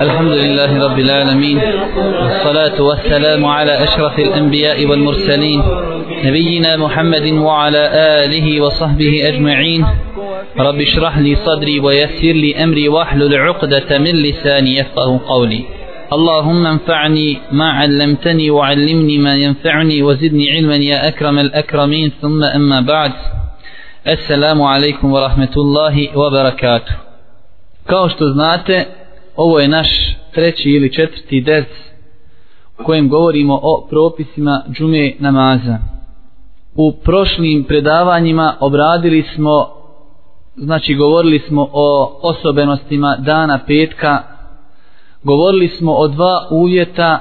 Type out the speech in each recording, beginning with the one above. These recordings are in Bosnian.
الحمد لله رب العالمين. والصلاة والسلام على أشرف الأنبياء والمرسلين نبينا محمد وعلى آله وصحبه أجمعين. رب اشرح لي صدري ويسر لي أمري واحلل عقدة من لساني يفقه قولي. اللهم انفعني ما علمتني وعلمني ما ينفعني وزدني علما يا أكرم الأكرمين. ثم أما بعد السلام عليكم ورحمة الله وبركاته. Kao što znate ovo je naš treći ili četvrti ders u kojem govorimo o propisima džume namaza. U prošlim predavanjima obradili smo znači govorili smo o osobenostima dana petka govorili smo o dva uvjeta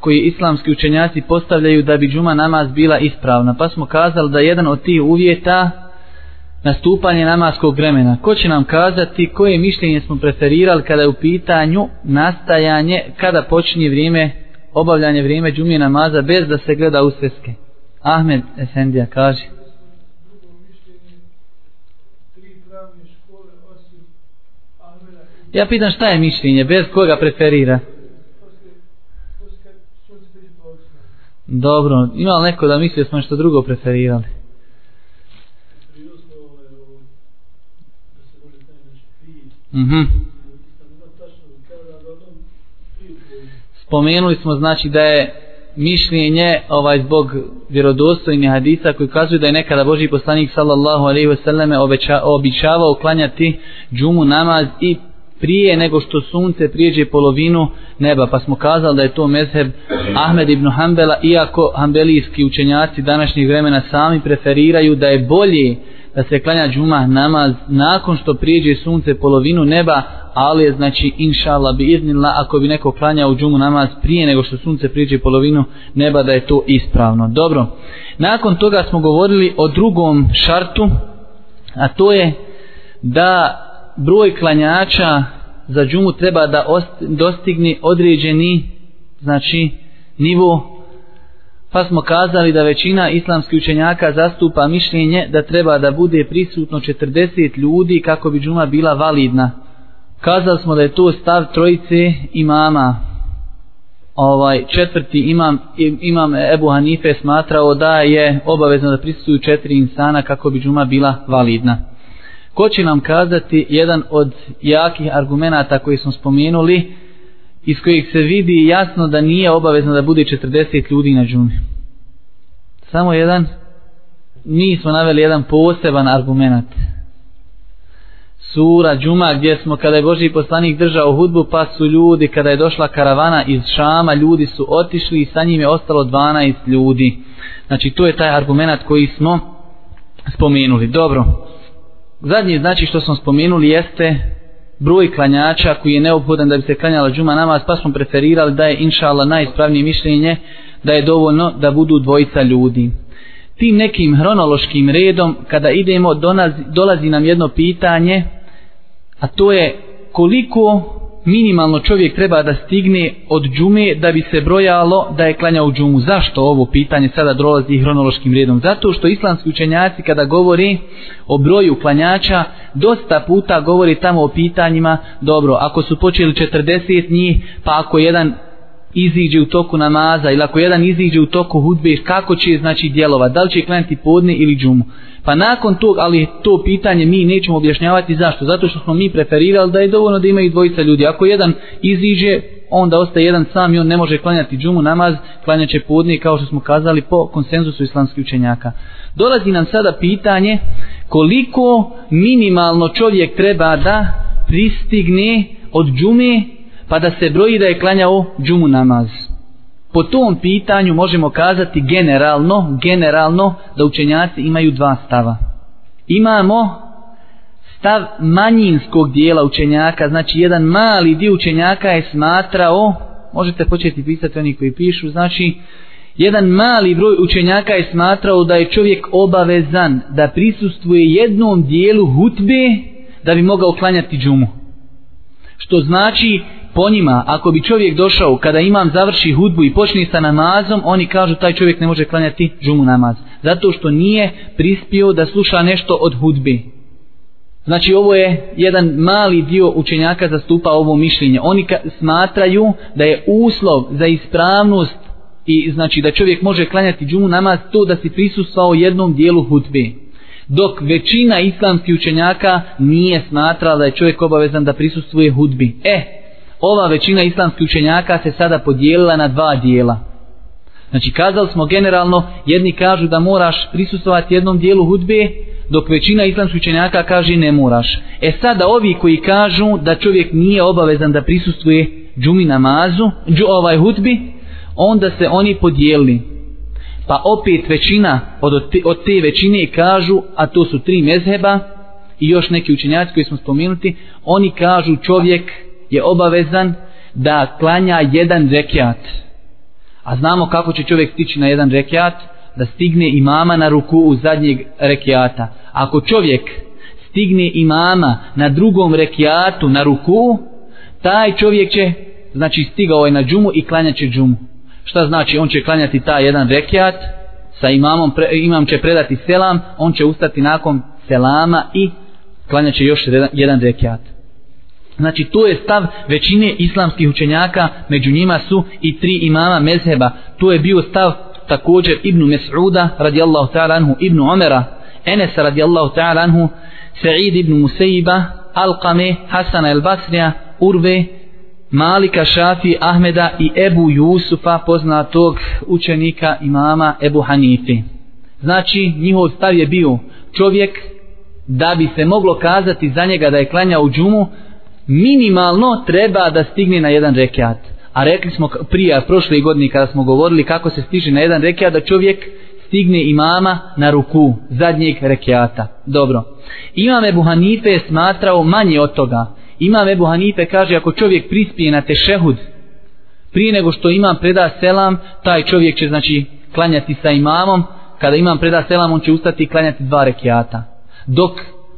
koji islamski učenjaci postavljaju da bi džuma namaz bila ispravna pa smo kazali da jedan od tih uvjeta nastupanje namaskog vremena. Ko će nam kazati koje mišljenje smo preferirali kada je u pitanju nastajanje, kada počinje vrijeme, obavljanje vrijeme džumije namaza bez da se gleda u sveske? Ahmed Esendija kaže. Ja pitan šta je mišljenje, bez koga preferira? Dobro, ima li neko da misli da smo što drugo preferirali? Mhm. Spomenuli smo znači da je mišljenje ovaj zbog vjerodostojnih hadisa koji kazuju da je nekada Boži poslanik sallallahu alejhi ve selleme običavao klanjati džumu namaz i prije nego što sunce prijeđe polovinu neba pa smo kazali da je to mezheb Ahmed ibn Hanbela, iako hanbelijski učenjaci današnjih vremena sami preferiraju da je bolje da se klanja džuma namaz nakon što prijeđe sunce polovinu neba, ali je znači inšala bi iznila ako bi neko klanjao džumu namaz prije nego što sunce prijeđe polovinu neba da je to ispravno. Dobro, nakon toga smo govorili o drugom šartu, a to je da broj klanjača za džumu treba da dostigne određeni znači nivo pa smo kazali da većina islamskih učenjaka zastupa mišljenje da treba da bude prisutno 40 ljudi kako bi džuma bila validna. Kazali smo da je to stav trojice imama. Ovaj četvrti imam, imam Ebu Hanife smatrao da je obavezno da prisutuju četiri insana kako bi džuma bila validna. Ko će nam kazati jedan od jakih argumenata koji smo spomenuli, iz kojeg se vidi jasno da nije obavezno da bude 40 ljudi na džumi. Samo jedan, mi smo naveli jedan poseban argument. Sura džuma gdje smo kada je Boži poslanik držao hudbu pa su ljudi, kada je došla karavana iz Šama, ljudi su otišli i sa njim je ostalo 12 ljudi. Znači to je taj argument koji smo spomenuli. Dobro. Zadnji znači što smo spomenuli jeste broj klanjača koji je neophodan da bi se klanjala džuma namaz, pa smo preferirali da je inšala najispravnije mišljenje da je dovoljno da budu dvojica ljudi. Tim nekim hronološkim redom, kada idemo, donazi, dolazi nam jedno pitanje, a to je koliko minimalno čovjek treba da stigne od džume da bi se brojalo da je klanjao džumu. Zašto ovo pitanje sada dolazi hronološkim redom? Zato što islamski učenjaci kada govori o broju klanjača, dosta puta govori tamo o pitanjima, dobro, ako su počeli 40 njih, pa ako jedan iziđe u toku namaza ili ako jedan iziđe u toku hudbe, kako će znači djelovati, da li će klanjati podne ili džumu. Pa nakon tog, ali to pitanje mi nećemo objašnjavati zašto, zato što smo mi preferirali da je dovoljno da imaju dvojica ljudi. Ako jedan iziđe, onda ostaje jedan sam i on ne može klanjati džumu namaz, klanjat će podne kao što smo kazali po konsenzusu islamskih učenjaka. Dolazi nam sada pitanje koliko minimalno čovjek treba da pristigne od džume pa da se broji da je klanjao džumu namaz. Po tom pitanju možemo kazati generalno, generalno da učenjaci imaju dva stava. Imamo stav manjinskog dijela učenjaka, znači jedan mali dio učenjaka je smatrao, možete početi pisati oni koji pišu, znači jedan mali broj učenjaka je smatrao da je čovjek obavezan da prisustuje jednom dijelu hutbe da bi mogao klanjati džumu. Što znači po njima, ako bi čovjek došao kada imam završi hudbu i počne sa namazom, oni kažu taj čovjek ne može klanjati džumu namaz. Zato što nije prispio da sluša nešto od hudbe. Znači ovo je jedan mali dio učenjaka zastupa ovo mišljenje. Oni smatraju da je uslov za ispravnost i znači da čovjek može klanjati džumu namaz to da si prisustvao jednom dijelu hutbe. Dok većina islamskih učenjaka nije smatrala da je čovjek obavezan da prisustvuje hudbi. E, ova većina islamskih učenjaka se sada podijelila na dva dijela. Znači kazali smo generalno, jedni kažu da moraš prisustovati jednom dijelu hudbe, dok većina islamskih učenjaka kaže ne moraš. E sada ovi koji kažu da čovjek nije obavezan da prisustuje džumi namazu, džu, ovaj hudbi, onda se oni podijelili. Pa opet većina od te, od te većine kažu, a to su tri mezheba i još neki učenjaci koji smo spomenuti, oni kažu čovjek je obavezan da klanja jedan rekiat. A znamo kako će čovjek stići na jedan rekiat, da stigne imama na ruku u zadnjeg rekiata. Ako čovjek stigne imama na drugom rekiatu na ruku, taj čovjek će, znači stigao je na džumu i klanjaće džumu. Šta znači? On će klanjati taj jedan rekiat, sa imamom, pre, imam će predati selam, on će ustati nakon selama i klanjaće još jedan rekiat. Znači to je stav većine islamskih učenjaka, među njima su i tri imama mezheba. To je bio stav također Ibn Mes'uda radijallahu ta'ala anhu, Ibn Omera, Enesa radijallahu ta'ala anhu, Sa'id ibn Musaiba, Alqame, Hasana el Basrija, Urve, Malika Šafi, Ahmeda i Ebu Jusufa, poznatog učenika imama Ebu Hanifi. Znači, njihov stav je bio čovjek da bi se moglo kazati za njega da je klanja u džumu, minimalno treba da stigne na jedan rekiat. A rekli smo prije, prošle godine kada smo govorili kako se stiže na jedan rekiat, da čovjek stigne imama na ruku zadnjeg rekiata. Dobro. Imam Ebu Hanife smatrao manje od toga. Imam Ebu Hanife kaže ako čovjek prispije na tešehud prije nego što imam preda selam, taj čovjek će znači klanjati sa imamom, kada imam preda selam on će ustati i klanjati dva rekiata. Dok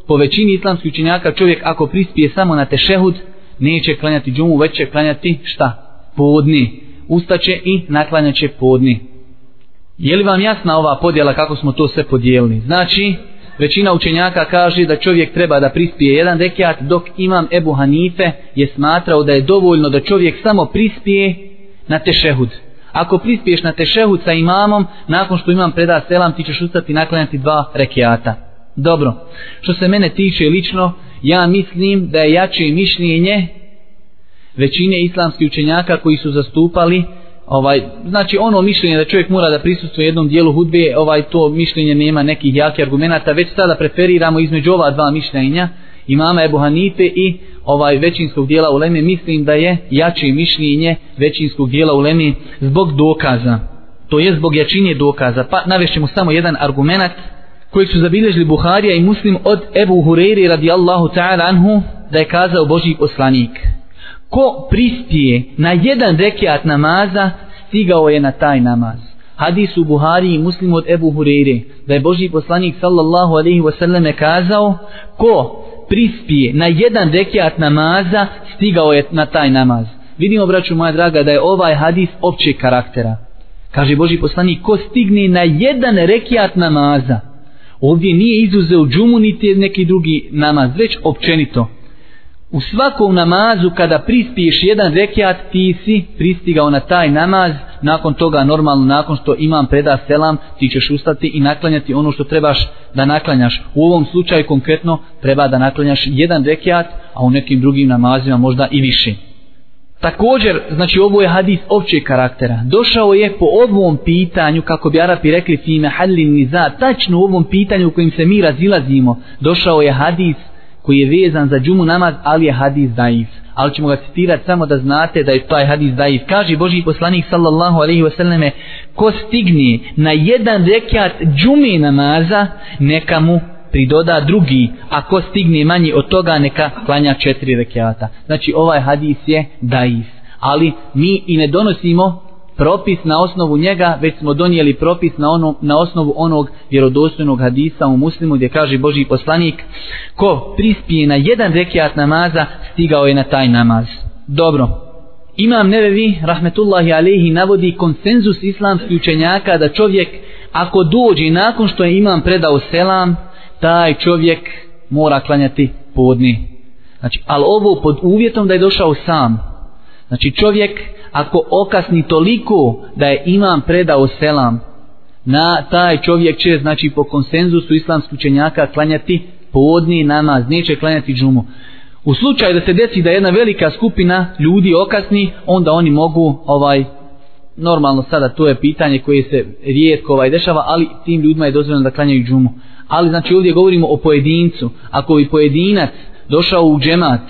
po većini islamskih učenjaka čovjek ako prispije samo na tešehud, neće klanjati džumu, već će klanjati šta? Podni. Ustaće i naklanjaće podni. Je li vam jasna ova podjela kako smo to sve podijelili? Znači, većina učenjaka kaže da čovjek treba da prispije jedan rekiat, dok imam Ebu Hanife je smatrao da je dovoljno da čovjek samo prispije na tešehud. Ako prispiješ na tešehud sa imamom, nakon što imam preda selam, ti ćeš ustati naklanjati dva rekiata. Dobro, što se mene tiče lično, ja mislim da je jače mišljenje većine islamskih učenjaka koji su zastupali ovaj znači ono mišljenje da čovjek mora da prisustvuje jednom dijelu hudbe ovaj to mišljenje nema nekih jakih argumenata već sada preferiramo između ova dva mišljenja imama Ebu Hanife i ovaj većinskog dijela uleme. Mislim da je jače mišljenje većinskog dijela uleme zbog dokaza to je zbog jačine dokaza. Pa navešćemo samo jedan argument kojeg su zabilježili Buharija i Muslim od Ebu Hureyri radijallahu ta'ala anhu da je kazao Boži poslanik. Ko pristije na jedan rekiat namaza stigao je na taj namaz. Hadis u Buhari i Muslim od Ebu Hureyre da je Boži poslanik sallallahu alaihi wasallam kazao ko prispije na jedan rekiat namaza stigao je na taj namaz. Vidimo braću moja draga da je ovaj hadis općeg karaktera. Kaže Boži poslanik ko stigne na jedan rekiat namaza ovdje nije izuzeo džumu niti neki drugi namaz, već općenito. U svakom namazu kada prispiješ jedan rekiat ti si pristigao na taj namaz, nakon toga normalno nakon što imam preda selam ti ćeš ustati i naklanjati ono što trebaš da naklanjaš. U ovom slučaju konkretno treba da naklanjaš jedan rekiat, a u nekim drugim namazima možda i više. Također, znači ovo je hadis općeg karaktera. Došao je po ovom pitanju, kako bi Arapi rekli fime halin niza, tačno u ovom pitanju u kojim se mi razilazimo, došao je hadis koji je vezan za džumu namaz, ali je hadis daif. Ali ćemo ga citirati samo da znate da je taj hadis daif. Kaže Boži poslanik sallallahu alaihi wasallame, ko stigne na jedan rekat džume namaza, neka mu pridoda drugi, ako stigne manji od toga neka klanja četiri rekiata. Znači ovaj hadis je daif. Ali mi i ne donosimo propis na osnovu njega, već smo donijeli propis na, ono, na osnovu onog vjerodostojnog hadisa u muslimu gdje kaže Boži poslanik ko prispije na jedan rekiat namaza stigao je na taj namaz. Dobro. Imam Nevevi, rahmetullahi alihi, navodi konsenzus islamskih učenjaka da čovjek ako dođe nakon što je imam predao selam, taj čovjek mora klanjati podni. Znači, ali ovo pod uvjetom da je došao sam. Znači, čovjek ako okasni toliko da je imam predao selam, na taj čovjek će, znači, po konsenzusu islamskih učenjaka klanjati podni namaz, neće klanjati džumu. U slučaju da se desi da jedna velika skupina ljudi okasni, onda oni mogu ovaj normalno sada to je pitanje koje se rijetko ovaj dešava, ali tim ljudima je dozvoljeno da klanjaju džumu. Ali znači ovdje govorimo o pojedincu. Ako bi pojedinac došao u džemat,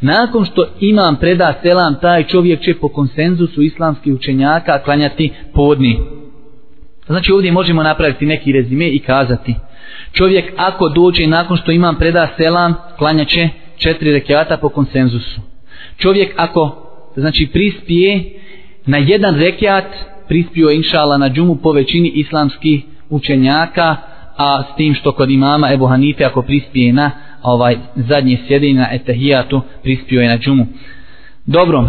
nakon što imam preda selam, taj čovjek će po konsenzusu islamskih učenjaka klanjati podni. Znači ovdje možemo napraviti neki rezime i kazati. Čovjek ako dođe nakon što imam preda selam, klanjaće četiri rekiata po konsenzusu. Čovjek ako znači prispije na jedan rekiat, prispio je inšala na džumu po većini islamskih učenjaka, a s tim što kod imama Ebu Hanife ako prispije na ovaj zadnje sjedinje na etahijatu, prispio je na džumu. Dobro,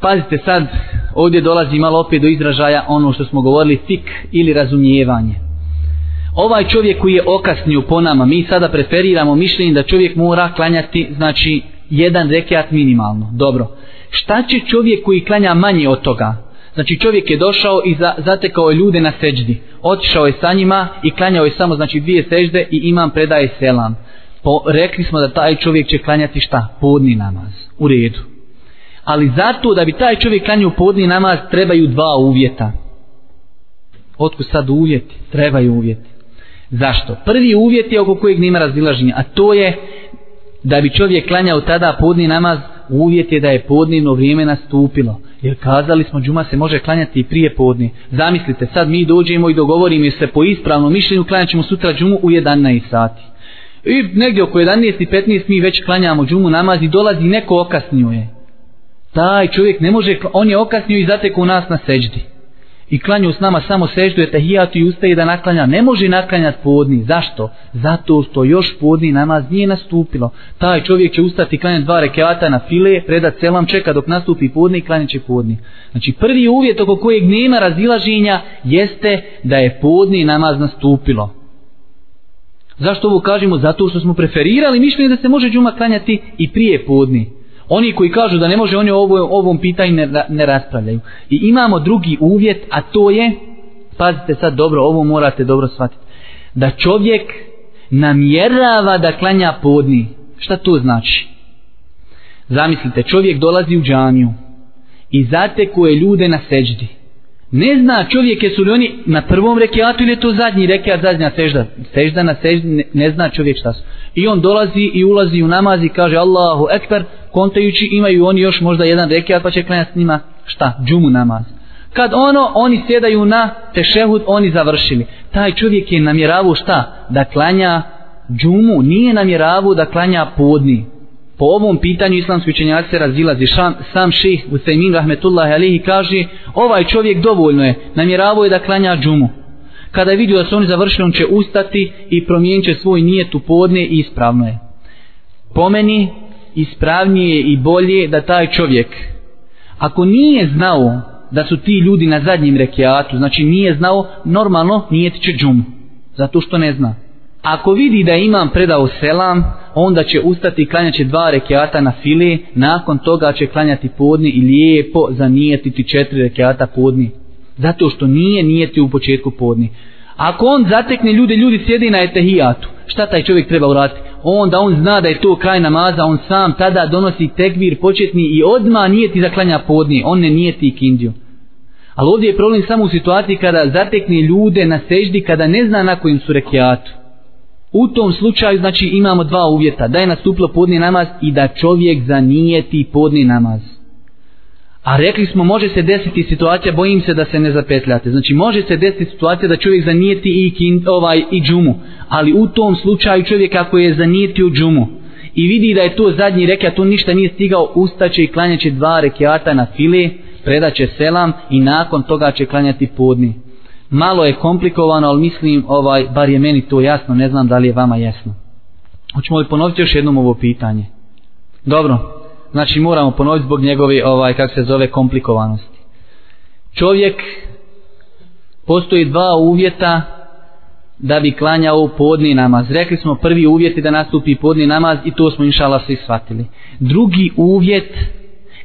pazite sad, ovdje dolazi malo opet do izražaja ono što smo govorili, fik ili razumijevanje. Ovaj čovjek koji je okasnio po nama, mi sada preferiramo mišljenje da čovjek mora klanjati, znači, jedan rekiat minimalno. Dobro. Šta će čovjek koji klanja manje od toga? Znači čovjek je došao i za, zatekao je ljude na seđdi. Otišao je sa njima i klanjao je samo znači dvije seđde i imam predaje selam. Po, rekli smo da taj čovjek će klanjati šta? Podni namaz. U redu. Ali zato da bi taj čovjek klanjao podni namaz trebaju dva uvjeta. Otko sad uvjeti? Trebaju uvjeti. Zašto? Prvi uvjet je oko kojeg nema razilaženja, a to je da bi čovjek klanjao tada podni namaz, uvjet je da je podnivno vrijeme nastupilo. Jer kazali smo, džuma se može klanjati i prije podne. Zamislite, sad mi dođemo i dogovorimo se po ispravnom mišljenju, klanjat ćemo sutra džumu u 11 sati. I negdje oko 11 i 15 mi već klanjamo džumu namaz i dolazi neko okasnio je. Taj čovjek ne može, on je okasnio i zateku nas na seđdi i klanju s nama samo seždu etahijatu i ustaje da naklanja, ne može naklanjati podni. Zašto? Zato što još podni namaz nije nastupilo. Taj čovjek će ustati i klanjati dva rekeata na file, predat selam, čeka dok nastupi podni i klanjat će podni. Znači prvi uvjet oko kojeg nema razilaženja jeste da je podni namaz nastupilo. Zašto ovo kažemo? Zato što smo preferirali mišljenje da se može džuma klanjati i prije podni. Oni koji kažu da ne može, oni o ovom, ovom pitanju ne, ne raspravljaju. I imamo drugi uvjet, a to je, pazite sad dobro, ovo morate dobro shvatiti, da čovjek namjerava da klanja podni. Šta to znači? Zamislite, čovjek dolazi u džamiju i zatekuje ljude na seđdi. Ne zna čovjek jesu li oni na prvom rekiatu ili je to zadnji rekiat, zadnja sežda. Sežda na seždi, ne, ne zna čovjek šta su. I on dolazi i ulazi u namaz i kaže Allahu ekber, kontajući imaju oni još možda jedan rekiat pa će klanjati s njima šta? Džumu namaz. Kad ono, oni sjedaju na tešehud, oni završili. Taj čovjek je namjeravu šta? Da klanja džumu, nije namjeravu da klanja podni. Po ovom pitanju islamski učenjaci se razilazi. Šam, sam ših Usaymin rahmetullahi alihi kaže ovaj čovjek dovoljno je, namjeravo je da klanja džumu. Kada je vidio da su oni završili, on će ustati i promijenit će svoj nijet u podne i ispravno je. Po meni ispravnije i bolje da taj čovjek, ako nije znao da su ti ljudi na zadnjem rekiatu, znači nije znao, normalno nijet će džumu. Zato što ne zna. Ako vidi da imam predao selam, onda će ustati i klanjaće dva rekiata na file, nakon toga će klanjati podni i lijepo zanijetiti četiri rekiata podni. Zato što nije nijeti u početku podni. Ako on zatekne ljude, ljudi sjedi na etehijatu, šta taj čovjek treba uraditi? Onda on zna da je to kraj namaza, on sam tada donosi tekbir početni i odma nijeti za klanja podni, on ne nijeti kindiju. Ali ovdje je problem samo u situaciji kada zatekne ljude na seždi, kada ne zna na kojim su rekiatu. U tom slučaju znači imamo dva uvjeta, da je nastupilo podni namaz i da čovjek zanijeti podni namaz. A rekli smo može se desiti situacija, bojim se da se ne zapetljate. Znači može se desiti situacija da čovjek zanijeti i, kin, ovaj, i džumu. Ali u tom slučaju čovjek ako je zanijetio džumu i vidi da je to zadnji rekat, on ništa nije stigao, ustaće i klanjaće dva rekiata na file, predaće selam i nakon toga će klanjati podni malo je komplikovano, ali mislim, ovaj, bar je meni to jasno, ne znam da li je vama jasno. Hoćemo li ponoviti još jednom ovo pitanje? Dobro, znači moramo ponoviti zbog njegove, ovaj, kako se zove, komplikovanosti. Čovjek, postoji dva uvjeta da bi klanjao podni namaz. Rekli smo prvi uvjet je da nastupi podni namaz i to smo inšala svi shvatili. Drugi uvjet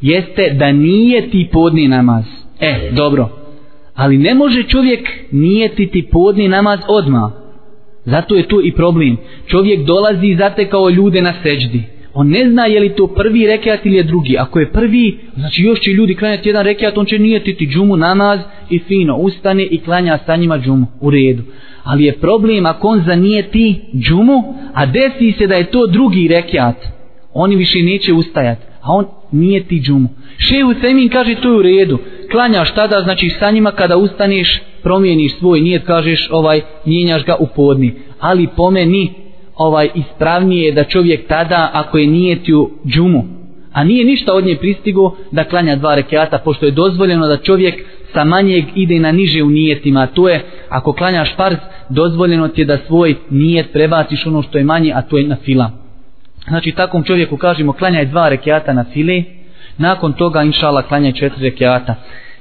jeste da nije ti podni namaz. E, dobro. Ali ne može čovjek nijetiti podni namaz odma. Zato je to i problem. Čovjek dolazi i zatekao ljude na seđdi. On ne zna je li to prvi rekiat ili je drugi. Ako je prvi, znači još će ljudi klanjati jedan rekiat, on će nijetiti džumu namaz i fino ustane i klanja sa njima džumu u redu. Ali je problem ako on zanijeti džumu, a desi se da je to drugi rekiat. Oni više neće ustajati, a on nijeti džumu. Šehu Semin kaže to je u redu. Klanjaš tada, znači sa njima kada ustaneš, promijeniš svoj nijet, kažeš ovaj, mijenjaš ga u podni. Ali po meni, ovaj ispravnije da čovjek tada ako je nijetio džumu a nije ništa od nje pristigo da klanja dva rekiata pošto je dozvoljeno da čovjek sa manjeg ide na niže u nijetima to je ako klanjaš farz dozvoljeno ti je da svoj nijet prebaciš ono što je manje a to je na fila znači takvom čovjeku kažemo klanjaj dva rekiata na file nakon toga inšala klanja četiri rekiata.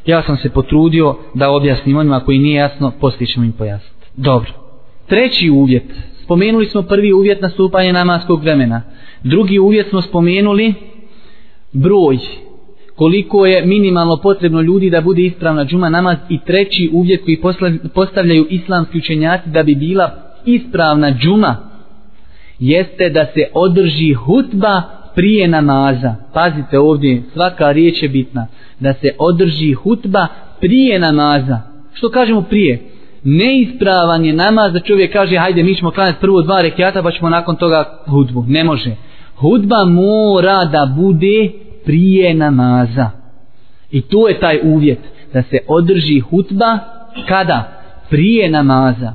Ja sam se potrudio da objasnim onima koji nije jasno poslije ćemo im pojasniti. Dobro. Treći uvjet. Spomenuli smo prvi uvjet nastupanja namaskog vremena. Drugi uvjet smo spomenuli broj. Koliko je minimalno potrebno ljudi da bude ispravna džuma namaz i treći uvjet koji postavljaju islamski učenjaci da bi bila ispravna džuma jeste da se održi hutba prije namaza. Pazite ovdje, svaka riječ je bitna. Da se održi hutba prije namaza. Što kažemo prije? neispravan je namaz da čovjek kaže hajde mi ćemo klanjati prvo dva rekiata pa ćemo nakon toga hudbu. Ne može. Hudba mora da bude prije namaza. I to je taj uvjet da se održi hutba kada? Prije namaza.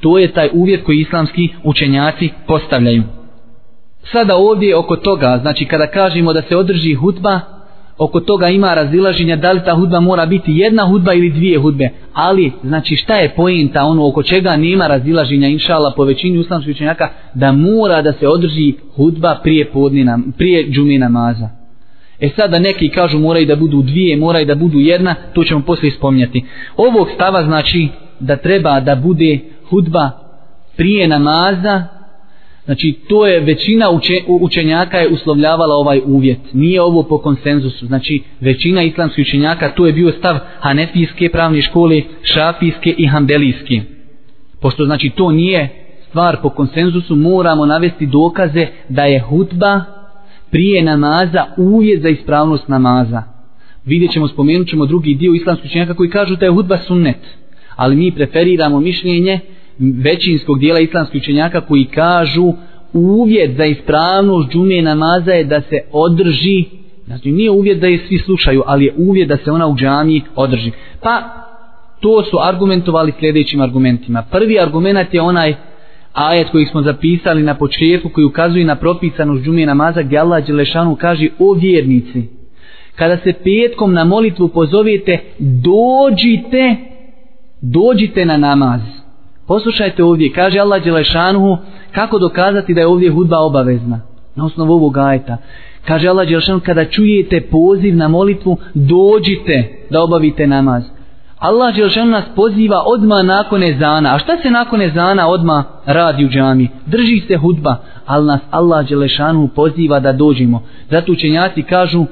To je taj uvjet koji islamski učenjaci postavljaju. Sada ovdje oko toga, znači kada kažemo da se održi hudba, oko toga ima razilaženja da li ta hudba mora biti jedna hudba ili dvije hudbe. Ali, znači šta je pojenta ono oko čega nema razilaženja inšala po većini uslamskih učenjaka da mora da se održi hudba prije podnina, prije džumi namaza. E sada neki kažu moraju da budu dvije, moraju da budu jedna, to ćemo poslije spominjati. Ovog stava znači da treba da bude hudba prije namaza Znači, to je većina uče, učenjaka je uslovljavala ovaj uvjet. Nije ovo po konsenzusu. Znači, većina islamskih učenjaka, to je bio stav Hanefijske pravne škole, Šafijske i Hanbelijske. Pošto, znači, to nije stvar po konsenzusu, moramo navesti dokaze da je hutba prije namaza uvjet za ispravnost namaza. Vidjet ćemo, spomenut ćemo drugi dio islamskih učenjaka koji kažu da je hutba sunnet. Ali mi preferiramo mišljenje većinskog dijela islamskih učenjaka koji kažu uvjet za ispravnost džume namaza je da se održi znači nije uvjet da je svi slušaju ali je uvjet da se ona u džami održi. Pa to su argumentovali sljedećim argumentima. Prvi argument je onaj ajet koji smo zapisali na početku koji ukazuje na propisanost džume namaza gdje Allah Đelešanu kaže o vjernici kada se petkom na molitvu pozovete dođite dođite na namaz. Poslušajte ovdje, kaže Allah Đelešanuhu, kako dokazati da je ovdje hudba obavezna? Na osnovu ovog ajta. Kaže Allah Đelešanuhu, kada čujete poziv na molitvu, dođite da obavite namaz. Allah Đelešanuhu nas poziva odma nakon ezana. A šta se nakon ezana odma radi u džami? Drži se hudba, ali nas Allah Đelešanuhu poziva da dođemo. Zato učenjaci kažu,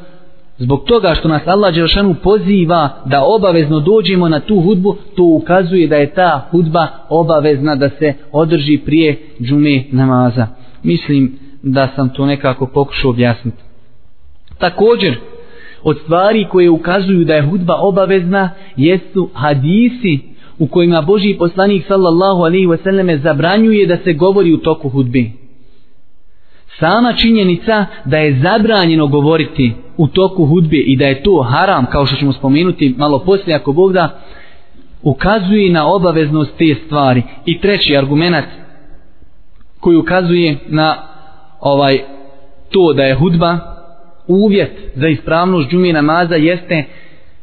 Zbog toga što nas Allah Đelšanu poziva da obavezno dođemo na tu hudbu, to ukazuje da je ta hudba obavezna da se održi prije džume namaza. Mislim da sam to nekako pokušao objasniti. Također, od stvari koje ukazuju da je hudba obavezna, jesu hadisi u kojima Boži poslanik sallallahu alaihi wasallam zabranjuje da se govori u toku hudbe. Sama činjenica da je zabranjeno govoriti u toku hudbe i da je to haram, kao što ćemo spomenuti malo poslije ako Bog da, ukazuje na obaveznost te stvari. I treći argument koji ukazuje na ovaj to da je hudba uvjet za ispravnost džumije namaza jeste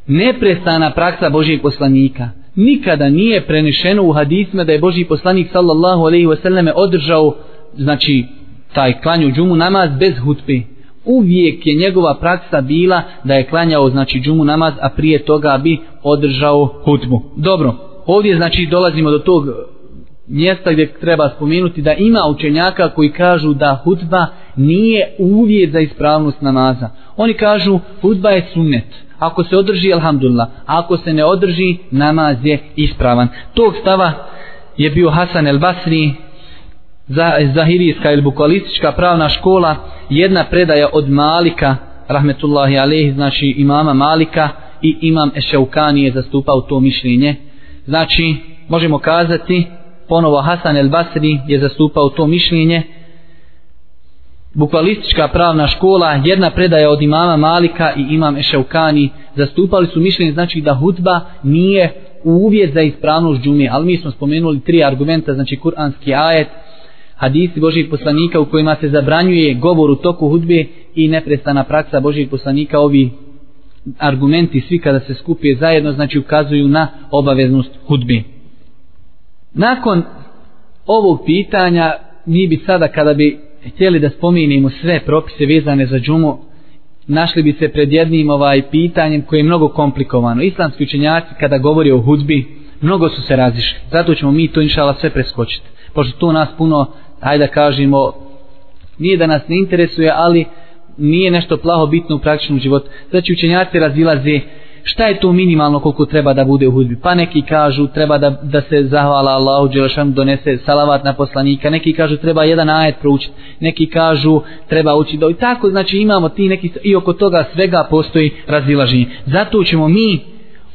neprestana praksa Božijeg poslanika. Nikada nije prenešeno u hadisima da je Božji poslanik sallallahu alejhi ve selleme održao znači taj klanju džumu namaz bez hutbe. Uvijek je njegova praksa bila da je klanjao znači džumu namaz, a prije toga bi održao hutbu. Dobro, ovdje znači dolazimo do tog mjesta gdje treba spomenuti da ima učenjaka koji kažu da hutba nije uvjet za ispravnost namaza. Oni kažu hutba je sunnet. Ako se održi, alhamdulillah. Ako se ne održi, namaz je ispravan. Tog stava je bio Hasan el Basri, Zahirijska ili bukvalistička pravna škola, jedna predaja od Malika, rahmetullahi alejhi znači imama Malika i imam Ešaukani je zastupao to mišljenje. Znači, možemo kazati, ponovo Hasan el Basri je zastupao to mišljenje. Bukvalistička pravna škola, jedna predaja od imama Malika i imam Ešaukani, zastupali su mišljenje, znači da hudba nije uvjet za ispravnost džume, ali mi smo spomenuli tri argumenta, znači kuranski ajet, hadisi Božih poslanika u kojima se zabranjuje govor u toku hudbe i neprestana praksa Božih poslanika. Ovi argumenti svi kada se skupije zajedno znači ukazuju na obaveznost hudbe. Nakon ovog pitanja mi bi sada kada bi htjeli da spominimo sve propise vezane za džumu našli bi se pred jednim ovaj pitanjem koje je mnogo komplikovano. Islamski učenjaci kada govori o hudbi mnogo su se razišli. Zato ćemo mi to inšala sve preskočiti. Pošto to nas puno hajde da kažemo, nije da nas ne interesuje, ali nije nešto plaho bitno u praktičnom životu. Znači učenjaci razilaze šta je to minimalno koliko treba da bude u hudbi. Pa neki kažu treba da, da se zahvala Allahu Đelešanu donese salavat na poslanika, neki kažu treba jedan ajet proučiti, neki kažu treba učiti do i tako znači imamo ti neki i oko toga svega postoji razilaženje. Zato ćemo mi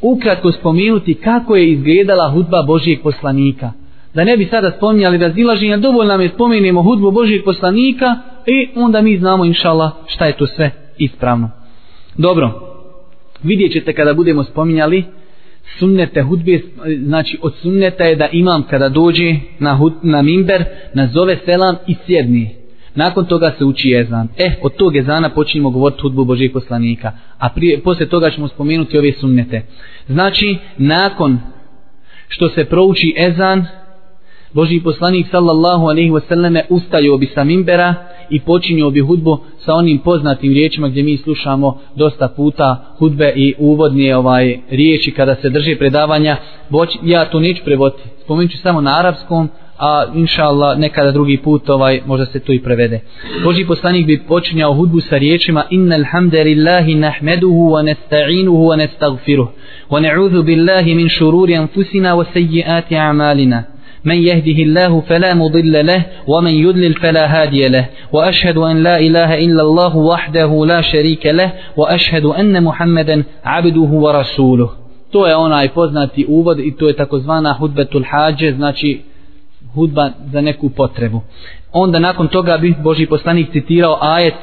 ukratko spomenuti kako je izgledala hudba Božijeg poslanika da ne bi sada spominjali razilaženja, dovoljno nam je spomenimo hudbu Božijeg poslanika i onda mi znamo inšala šta je to sve ispravno. Dobro, vidjet ćete kada budemo spominjali sunnete hudbe, znači od sunneta je da imam kada dođe na, hud, na mimber, nazove selam i sjedni. Nakon toga se uči jezan. E, od tog jezana počinjemo govoriti hudbu Božijeg poslanika. A prije, poslije toga ćemo spomenuti ove sunnete. Znači, nakon što se prouči ezan, Boži poslanik sallallahu alaihi wasallam ustajao bi sa mimbera i počinio bi hudbu sa onim poznatim riječima gdje mi slušamo dosta puta hudbe i uvodnije ovaj riječi kada se drži predavanja. Boć, ja to neću prevoditi. Spomenut ću samo na arapskom, a inša Allah nekada drugi put ovaj možda se to i prevede. Boži poslanik bi počinjao hudbu sa riječima Inna alhamdulillahi nahmeduhu wa nesta'inuhu wa nestagfiruh wa ne'udhu billahi min šururi anfusina wa sejjiati a'malina. من يهده الله فلا مضل له ومن يدلل فلا هادي له وأشهد أن لا إله إلا الله وحده لا شريك له وأشهد أن محمدا عبده ورسوله to je onaj poznati uvod i to je takozvana hudbetul hađe znači hudba za neku potrebu. Onda nakon toga bi Boži poslanik citirao ajet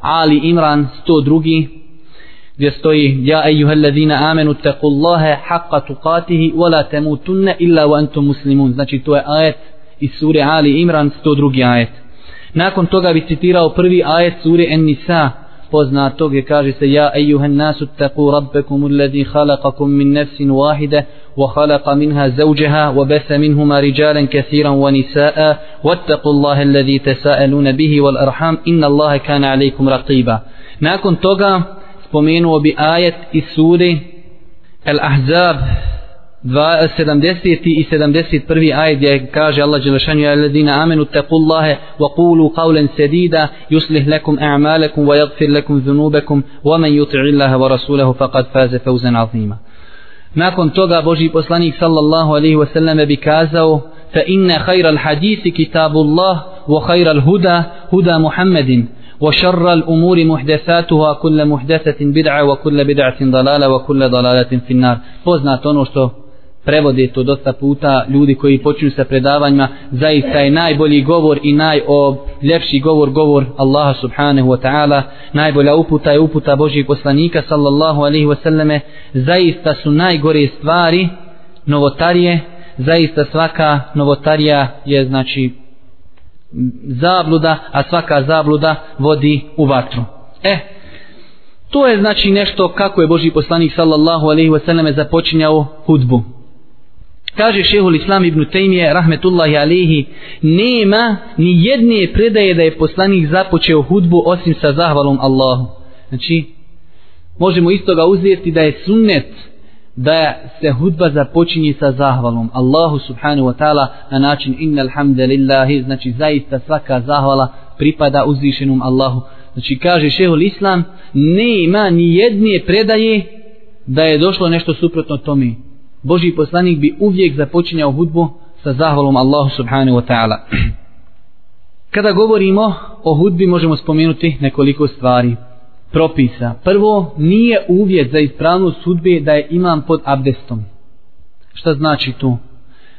Ali Imran 102 gdje Ja ejuhel ladina amenu taqullaha haqqa tuqatihi wa la tamutunna illa wa antum muslimun. Znači to je ajet iz sure Ali Imran 102. ajet. Nakon toga bi citirao prvi ajet sure En-Nisa poznato gdje kaže se Ja ejuhel nasu taqu rabbekum alladhi khalaqakum min nafsin wahida وخلق منها زوجها وبث منهما رجالا كثيرا ونساء واتقوا الله الذي تساءلون به والأرحام إن الله كان عليكم رقيبا nakon toga spomenuo bi ajet iz sure Al-Ahzab 70. i 71. ajet gdje kaže Allah Đelešanu ja ladina amenu taqullahe wa qulu qawlan sadida yuslih lakum a'malakum wa yaghfir lakum zunubakum wa man yuti'i Allaha wa rasulahu faqad faza fawzan 'azima Nakon toga Boži poslanik sallallahu alaihi wasallam bi kazao fa inna khayra al-hadisi kitabullah wa khayra al-huda huda Muhammedin وشر الأمور محدثاتها كل محدثة بدعة وكل بدعة ضلالة وكل ضلالة في النار poznat ono što prevode to dosta puta ljudi koji počinju sa predavanjima zaista je najbolji govor i najljepši govor govor Allaha subhanahu wa ta'ala najbolja uputa je uputa Božih poslanika sallallahu alaihi wa sallame zaista su najgore stvari novotarije zaista svaka novotarija je znači zabluda, a svaka zabluda vodi u vatru. E, to je znači nešto kako je Boži poslanik sallallahu alaihi wasallam započinjao hudbu. Kaže šehul Islam ibn Tejmije, rahmetullahi alihi, nema ni jedne predaje da je poslanik započeo hudbu osim sa zahvalom Allahu. Znači, možemo istoga uzeti da je sunnet da se hudba započinje sa zahvalom Allahu subhanahu wa ta'ala na način innal alhamdulillahi znači zaista svaka zahvala pripada uzvišenom Allahu. Znači kaže šehol islam ne ima ni jedne predaje da je došlo nešto suprotno tome. Boži poslanik bi uvijek započinjao hudbu sa zahvalom Allahu subhanahu wa ta'ala. Kada govorimo o hudbi možemo spomenuti nekoliko stvari propisa. Prvo, nije uvjet za ispravnost sudbe da je imam pod abdestom. Šta znači to?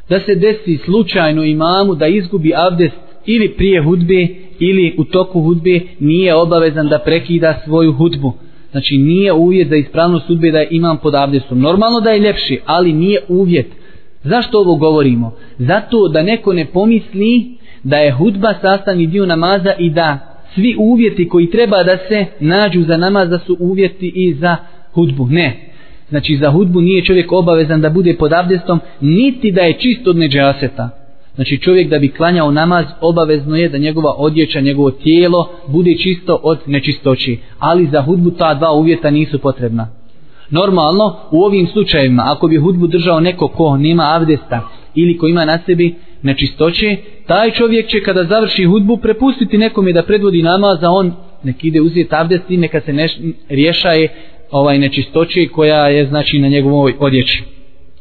Da se desi slučajno imamu da izgubi abdest ili prije hudbe ili u toku hudbe nije obavezan da prekida svoju hudbu. Znači nije uvjet za ispravnost sudbe da je imam pod abdestom. Normalno da je ljepši, ali nije uvjet. Zašto ovo govorimo? Zato da neko ne pomisli da je hudba sastavni dio namaza i da svi uvjeti koji treba da se nađu za namaz da su uvjeti i za hudbu. Ne. Znači za hudbu nije čovjek obavezan da bude pod abdestom niti da je čist od neđaseta. Znači čovjek da bi klanjao namaz obavezno je da njegova odjeća, njegovo tijelo bude čisto od nečistoći. Ali za hudbu ta dva uvjeta nisu potrebna. Normalno u ovim slučajevima ako bi hudbu držao neko ko nema abdesta ili ko ima na sebi nečistoće, taj čovjek će kada završi hudbu prepustiti nekome da predvodi namaz, a on nek ide uzeti abdest i neka se neš, rješaje ovaj nečistoće koja je znači na njegovoj odjeći.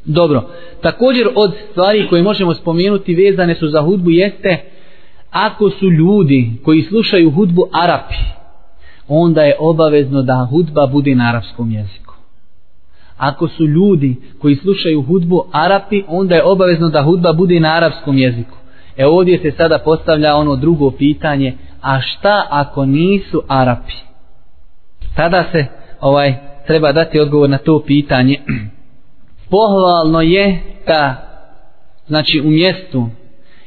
Dobro, također od stvari koje možemo spomenuti vezane su za hudbu jeste ako su ljudi koji slušaju hudbu Arapi, onda je obavezno da hudba bude na arapskom jeziku. Ako su ljudi koji slušaju hudbu Arapi, onda je obavezno da hudba bude na arapskom jeziku. E ovdje se sada postavlja ono drugo pitanje, a šta ako nisu Arapi? Tada se ovaj treba dati odgovor na to pitanje. Pohvalno je da znači u mjestu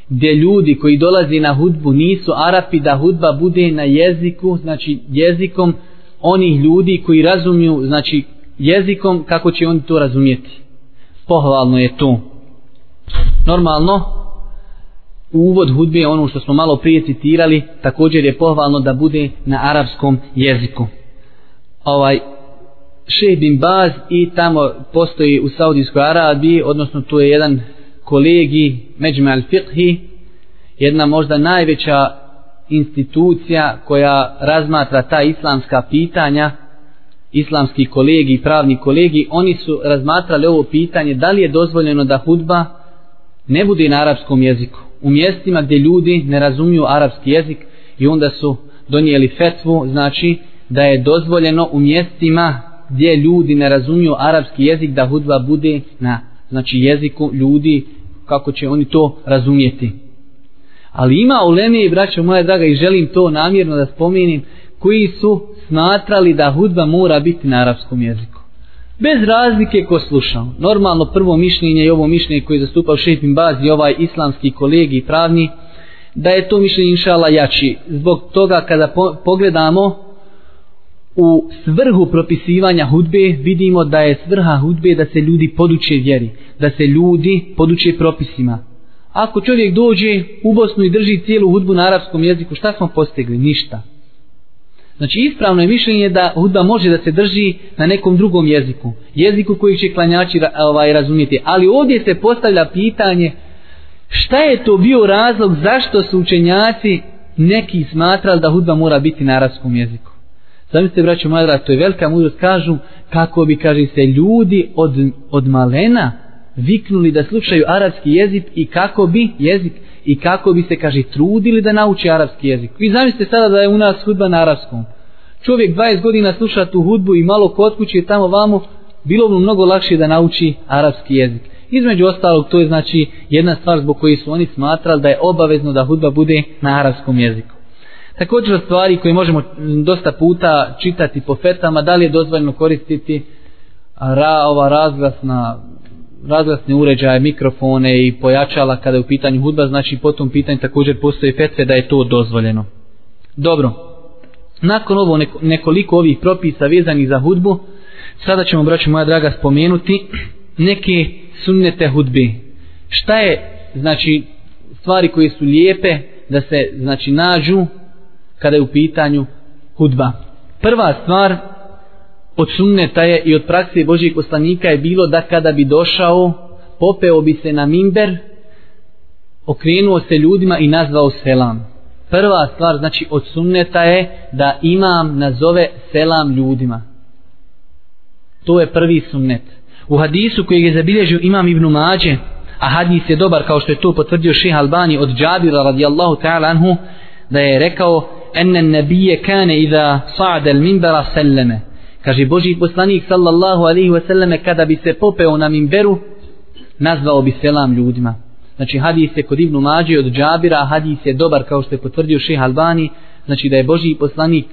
gdje ljudi koji dolazi na hudbu nisu Arapi da hudba bude na jeziku, znači jezikom onih ljudi koji razumiju, znači jezikom kako će oni to razumjeti. Pohvalno je to. Normalno, uvod hudbe ono što smo malo prije citirali također je pohvalno da bude na arapskom jeziku ovaj Šeh bin Baz i tamo postoji u Saudijskoj Arabiji odnosno tu je jedan kolegi Međme al Fiqhi jedna možda najveća institucija koja razmatra ta islamska pitanja islamski kolegi i pravni kolegi oni su razmatrali ovo pitanje da li je dozvoljeno da hudba ne bude na arapskom jeziku u mjestima gdje ljudi ne razumiju arapski jezik i onda su donijeli fetvu, znači da je dozvoljeno u mjestima gdje ljudi ne razumiju arapski jezik da hudba bude na znači jeziku ljudi kako će oni to razumjeti. Ali ima u Leme i braćo moja draga i želim to namjerno da spomenim koji su smatrali da hudba mora biti na arapskom jeziku bez razlike ko slušao. Normalno prvo mišljenje i ovo mišljenje koje je zastupao Šefin Baz i ovaj islamski kolegi i pravni, da je to mišljenje inšala jači. Zbog toga kada po pogledamo u svrhu propisivanja hudbe, vidimo da je svrha hudbe da se ljudi poduče vjeri, da se ljudi poduče propisima. Ako čovjek dođe u Bosnu i drži cijelu hudbu na arapskom jeziku, šta smo postigli? Ništa. Znači ispravno je mišljenje da hudba može da se drži na nekom drugom jeziku. Jeziku koji će klanjači ovaj, razumijeti. Ali ovdje se postavlja pitanje šta je to bio razlog zašto su učenjaci neki smatrali da hudba mora biti na arabskom jeziku. Zamislite braćo Madra, to je velika mudrost, kažu kako bi, kaže se, ljudi od, od malena viknuli da slušaju arapski jezik i kako bi jezik i kako bi se, kaže, trudili da nauči arapski jezik. Vi zamislite sada da je u nas hudba na arapskom. Čovjek 20 godina sluša tu hudbu i malo kod kuće tamo vamo, bilo mu mnogo lakše da nauči arapski jezik. Između ostalog, to je znači jedna stvar zbog koje su oni smatrali da je obavezno da hudba bude na arapskom jeziku. Također stvari koje možemo dosta puta čitati po fetama, da li je dozvoljeno koristiti ra, ova razglasna razglasne uređaje, mikrofone i pojačala kada je u pitanju hudba, znači po tom pitanju također postoji fetve da je to dozvoljeno. Dobro, nakon ovo nekoliko ovih propisa vezanih za hudbu, sada ćemo, braću moja draga, spomenuti neke sunnete hudbe. Šta je, znači, stvari koje su lijepe da se, znači, nađu kada je u pitanju hudba. Prva stvar, od sunneta je i od prakse Božijeg poslanika je bilo da kada bi došao, popeo bi se na mimber, okrenuo se ljudima i nazvao selam. Prva stvar, znači od sunneta je da imam nazove selam ljudima. To je prvi sunnet. U hadisu koji je zabilježio imam Ibn Mađe, a hadis je dobar kao što je to potvrdio ših Albani od Džabira radijallahu ta'ala anhu, da je rekao enne nebije kane iza sa'da al minbera selleme. Kaže Boži poslanik sallallahu alaihi wasallam kada bi se popeo na minberu, nazvao bi selam ljudima. Znači hadis je kod Ibnu Mađe od Džabira, hadis je dobar kao što je potvrdio ših Albani, znači da je Boži poslanik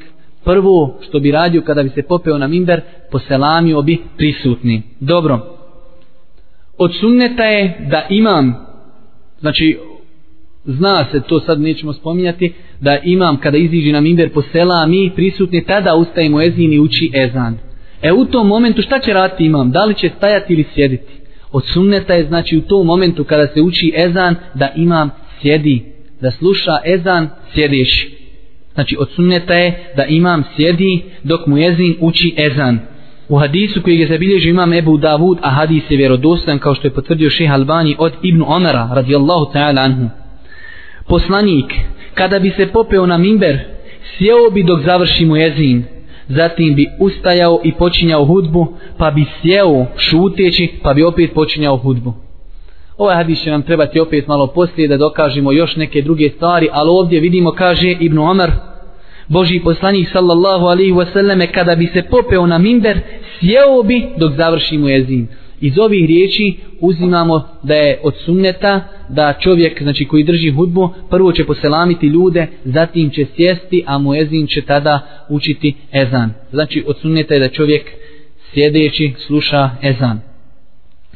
prvo što bi radio kada bi se popeo na minber, poselamio bi prisutni. Dobro. Od sunneta je da imam, znači zna se, to sad nećemo spominjati, da imam kada iziđe na minber mi prisutni, tada ustaje mu ezin i uči ezan. E u tom momentu šta će raditi imam? Da li će stajati ili sjediti? Od sunneta je znači u tom momentu kada se uči ezan da imam sjedi, da sluša ezan sjediš. Znači od sunneta je da imam sjedi dok mu jezin uči ezan. U hadisu koji je zabilježio imam Ebu Davud, a hadis je vjerodostan kao što je potvrdio šeha Albani od Ibnu Omara radijallahu ta'ala anhu. Poslanik, kada bi se popeo na mimber, sjeo bi dok završi mu jezin, zatim bi ustajao i počinjao hudbu, pa bi sjeo šuteći, pa bi opet počinjao hudbu. Ovaj hadis će nam trebati opet malo poslije da dokažemo još neke druge stvari, ali ovdje vidimo, kaže Ibn Omar, Boži poslanik sallallahu alaihi wasallam kada bi se popeo na mimber, sjeo bi dok završi mu jezin. Iz ovih riječi uzimamo da je od sunneta da čovjek znači koji drži hudbu prvo će poselamiti ljude, zatim će sjesti, a mu ezin će tada učiti ezan. Znači od sunneta je da čovjek sjedeći sluša ezan.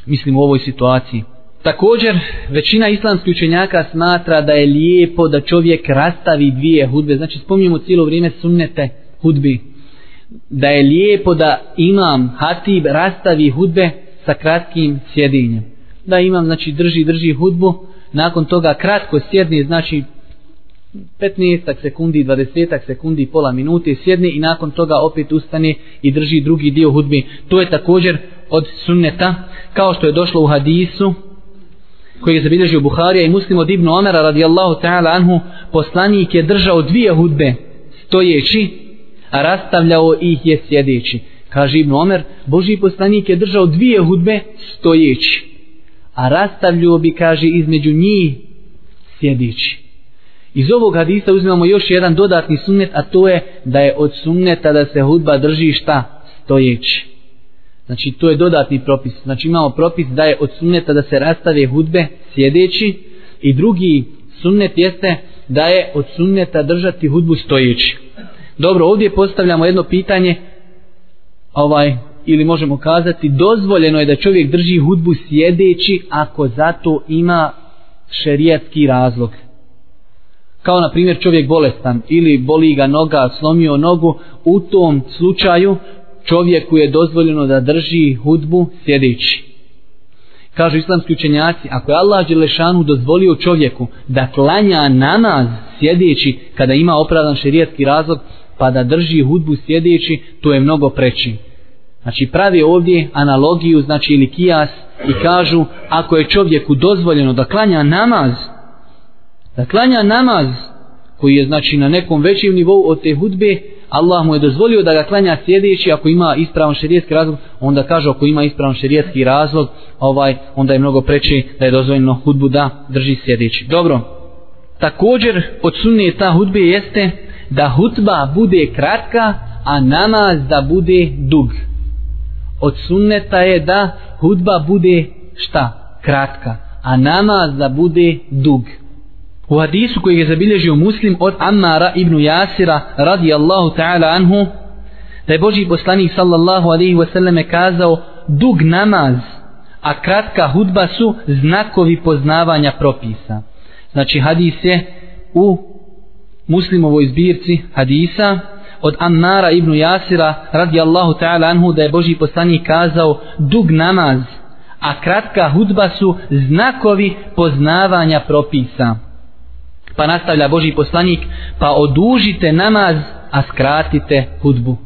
Mislim u ovoj situaciji. Također, većina islamskih učenjaka smatra da je lijepo da čovjek rastavi dvije hudbe. Znači, spominjemo cijelo vrijeme sunnete hudbi. Da je lijepo da imam hatib rastavi hudbe sa kratkim sjedinjem. Da imam, znači, drži, drži hudbu, nakon toga kratko sjedni, znači 15 sekundi, 20 sekundi, pola minute sjedni i nakon toga opet ustane i drži drugi dio hudbi. To je također od sunneta, kao što je došlo u hadisu, koji je zabilježio Buharija i muslim od Ibnu Omera radijallahu ta'ala anhu, poslanik je držao dvije hudbe stojeći, a rastavljao ih je sjedeći. Kaže Ibn Omer, Boži poslanik je držao dvije hudbe stojeći, a rastavljao bi, kaže, između njih sjedeći. Iz ovog hadisa uzmemo još jedan dodatni sunnet, a to je da je od sunneta da se hudba drži šta stojeći. Znači to je dodatni propis. Znači imamo propis da je od sunneta da se rastave hudbe sjedeći i drugi sunnet jeste da je od sunneta držati hudbu stojeći. Dobro, ovdje postavljamo jedno pitanje ovaj ili možemo kazati dozvoljeno je da čovjek drži hudbu sjedeći ako zato ima šerijatski razlog. Kao na primjer čovjek bolestan ili boli ga noga, slomio nogu, u tom slučaju čovjeku je dozvoljeno da drži hudbu sjedeći. Kažu islamski učenjaci, ako je Allah Đelešanu dozvolio čovjeku da klanja namaz sjedeći kada ima opravdan šerijatski razlog, pa da drži hudbu sjedeći, to je mnogo preći. Znači pravi ovdje analogiju, znači ili kijas i kažu, ako je čovjeku dozvoljeno da klanja namaz, da klanja namaz koji je znači na nekom većem nivou od te hudbe, Allah mu je dozvolio da ga klanja sjedeći ako ima ispravan šerijetski razlog, onda kaže ako ima ispravan šerijetski razlog, ovaj, onda je mnogo preći da je dozvoljeno hudbu da drži sjedeći. Dobro, također od sunneta hudbe jeste da hudba bude kratka, a namaz da bude dug. Od sunneta je da hudba bude šta? Kratka, a namaz da bude dug. U hadisu koji je zabilježio muslim od Ammara ibn Jasira radijallahu ta'ala anhu da je Boži poslanik sallallahu alaihi wasallam kazao dug namaz a kratka hudba su znakovi poznavanja propisa. Znači hadis je u muslimovoj zbirci hadisa od Ammara ibn Jasira radijallahu ta'ala anhu da je Boži poslanik kazao dug namaz a kratka hudba su znakovi poznavanja propisa. Pa nastavlja Boži poslanik, pa odužite namaz, a skratite hudbu.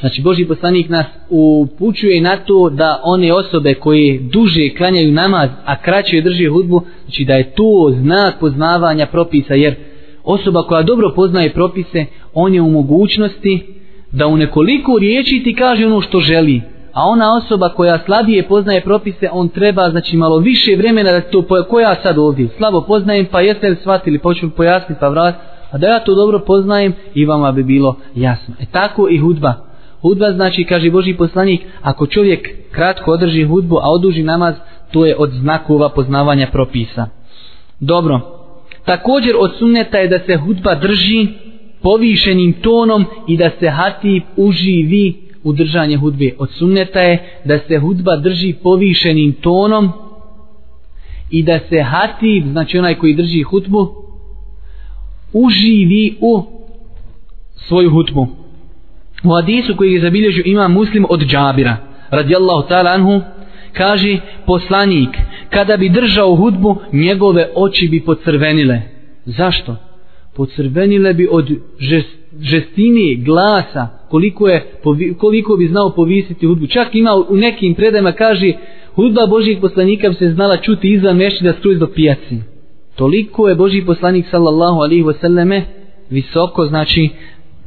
Znači Boži poslanik nas upućuje na to da one osobe koje duže klanjaju namaz, a kraće drže hudbu, znači da je to znak poznavanja propisa, jer osoba koja dobro poznaje propise, on je u mogućnosti da u nekoliko riječi ti kaže ono što želi. A ona osoba koja slabije poznaje propise, on treba znači malo više vremena da to koja sad ovdje slabo poznajem, pa jeste li shvatili, pa počnu pojasniti pa vrat, a da ja to dobro poznajem i vama bi bilo jasno. E tako i hudba. Hudba znači, kaže Boži poslanik, ako čovjek kratko održi hudbu, a oduži namaz, to je od znakova poznavanja propisa. Dobro. Također od sunneta je da se hudba drži povišenim tonom i da se hatib uživi u držanje hudbe. Od sunneta je da se hudba drži povišenim tonom i da se hatib, znači onaj koji drži hutbu, uživi u svoju hutbu. U hadisu koji je zabilježio ima muslim od džabira, radijallahu ta'ala anhu, kaže poslanik, kada bi držao hudbu, njegove oči bi pocrvenile. Zašto? Pocrvenile bi od žest, žestine glasa, koliko, je, koliko bi znao povisiti hudbu. Čak ima u nekim predajima kaže, hudba Božih poslanika bi se znala čuti iza mešćina skroz do pijaci. Toliko je Božji poslanik sallallahu alihi wasallame visoko, znači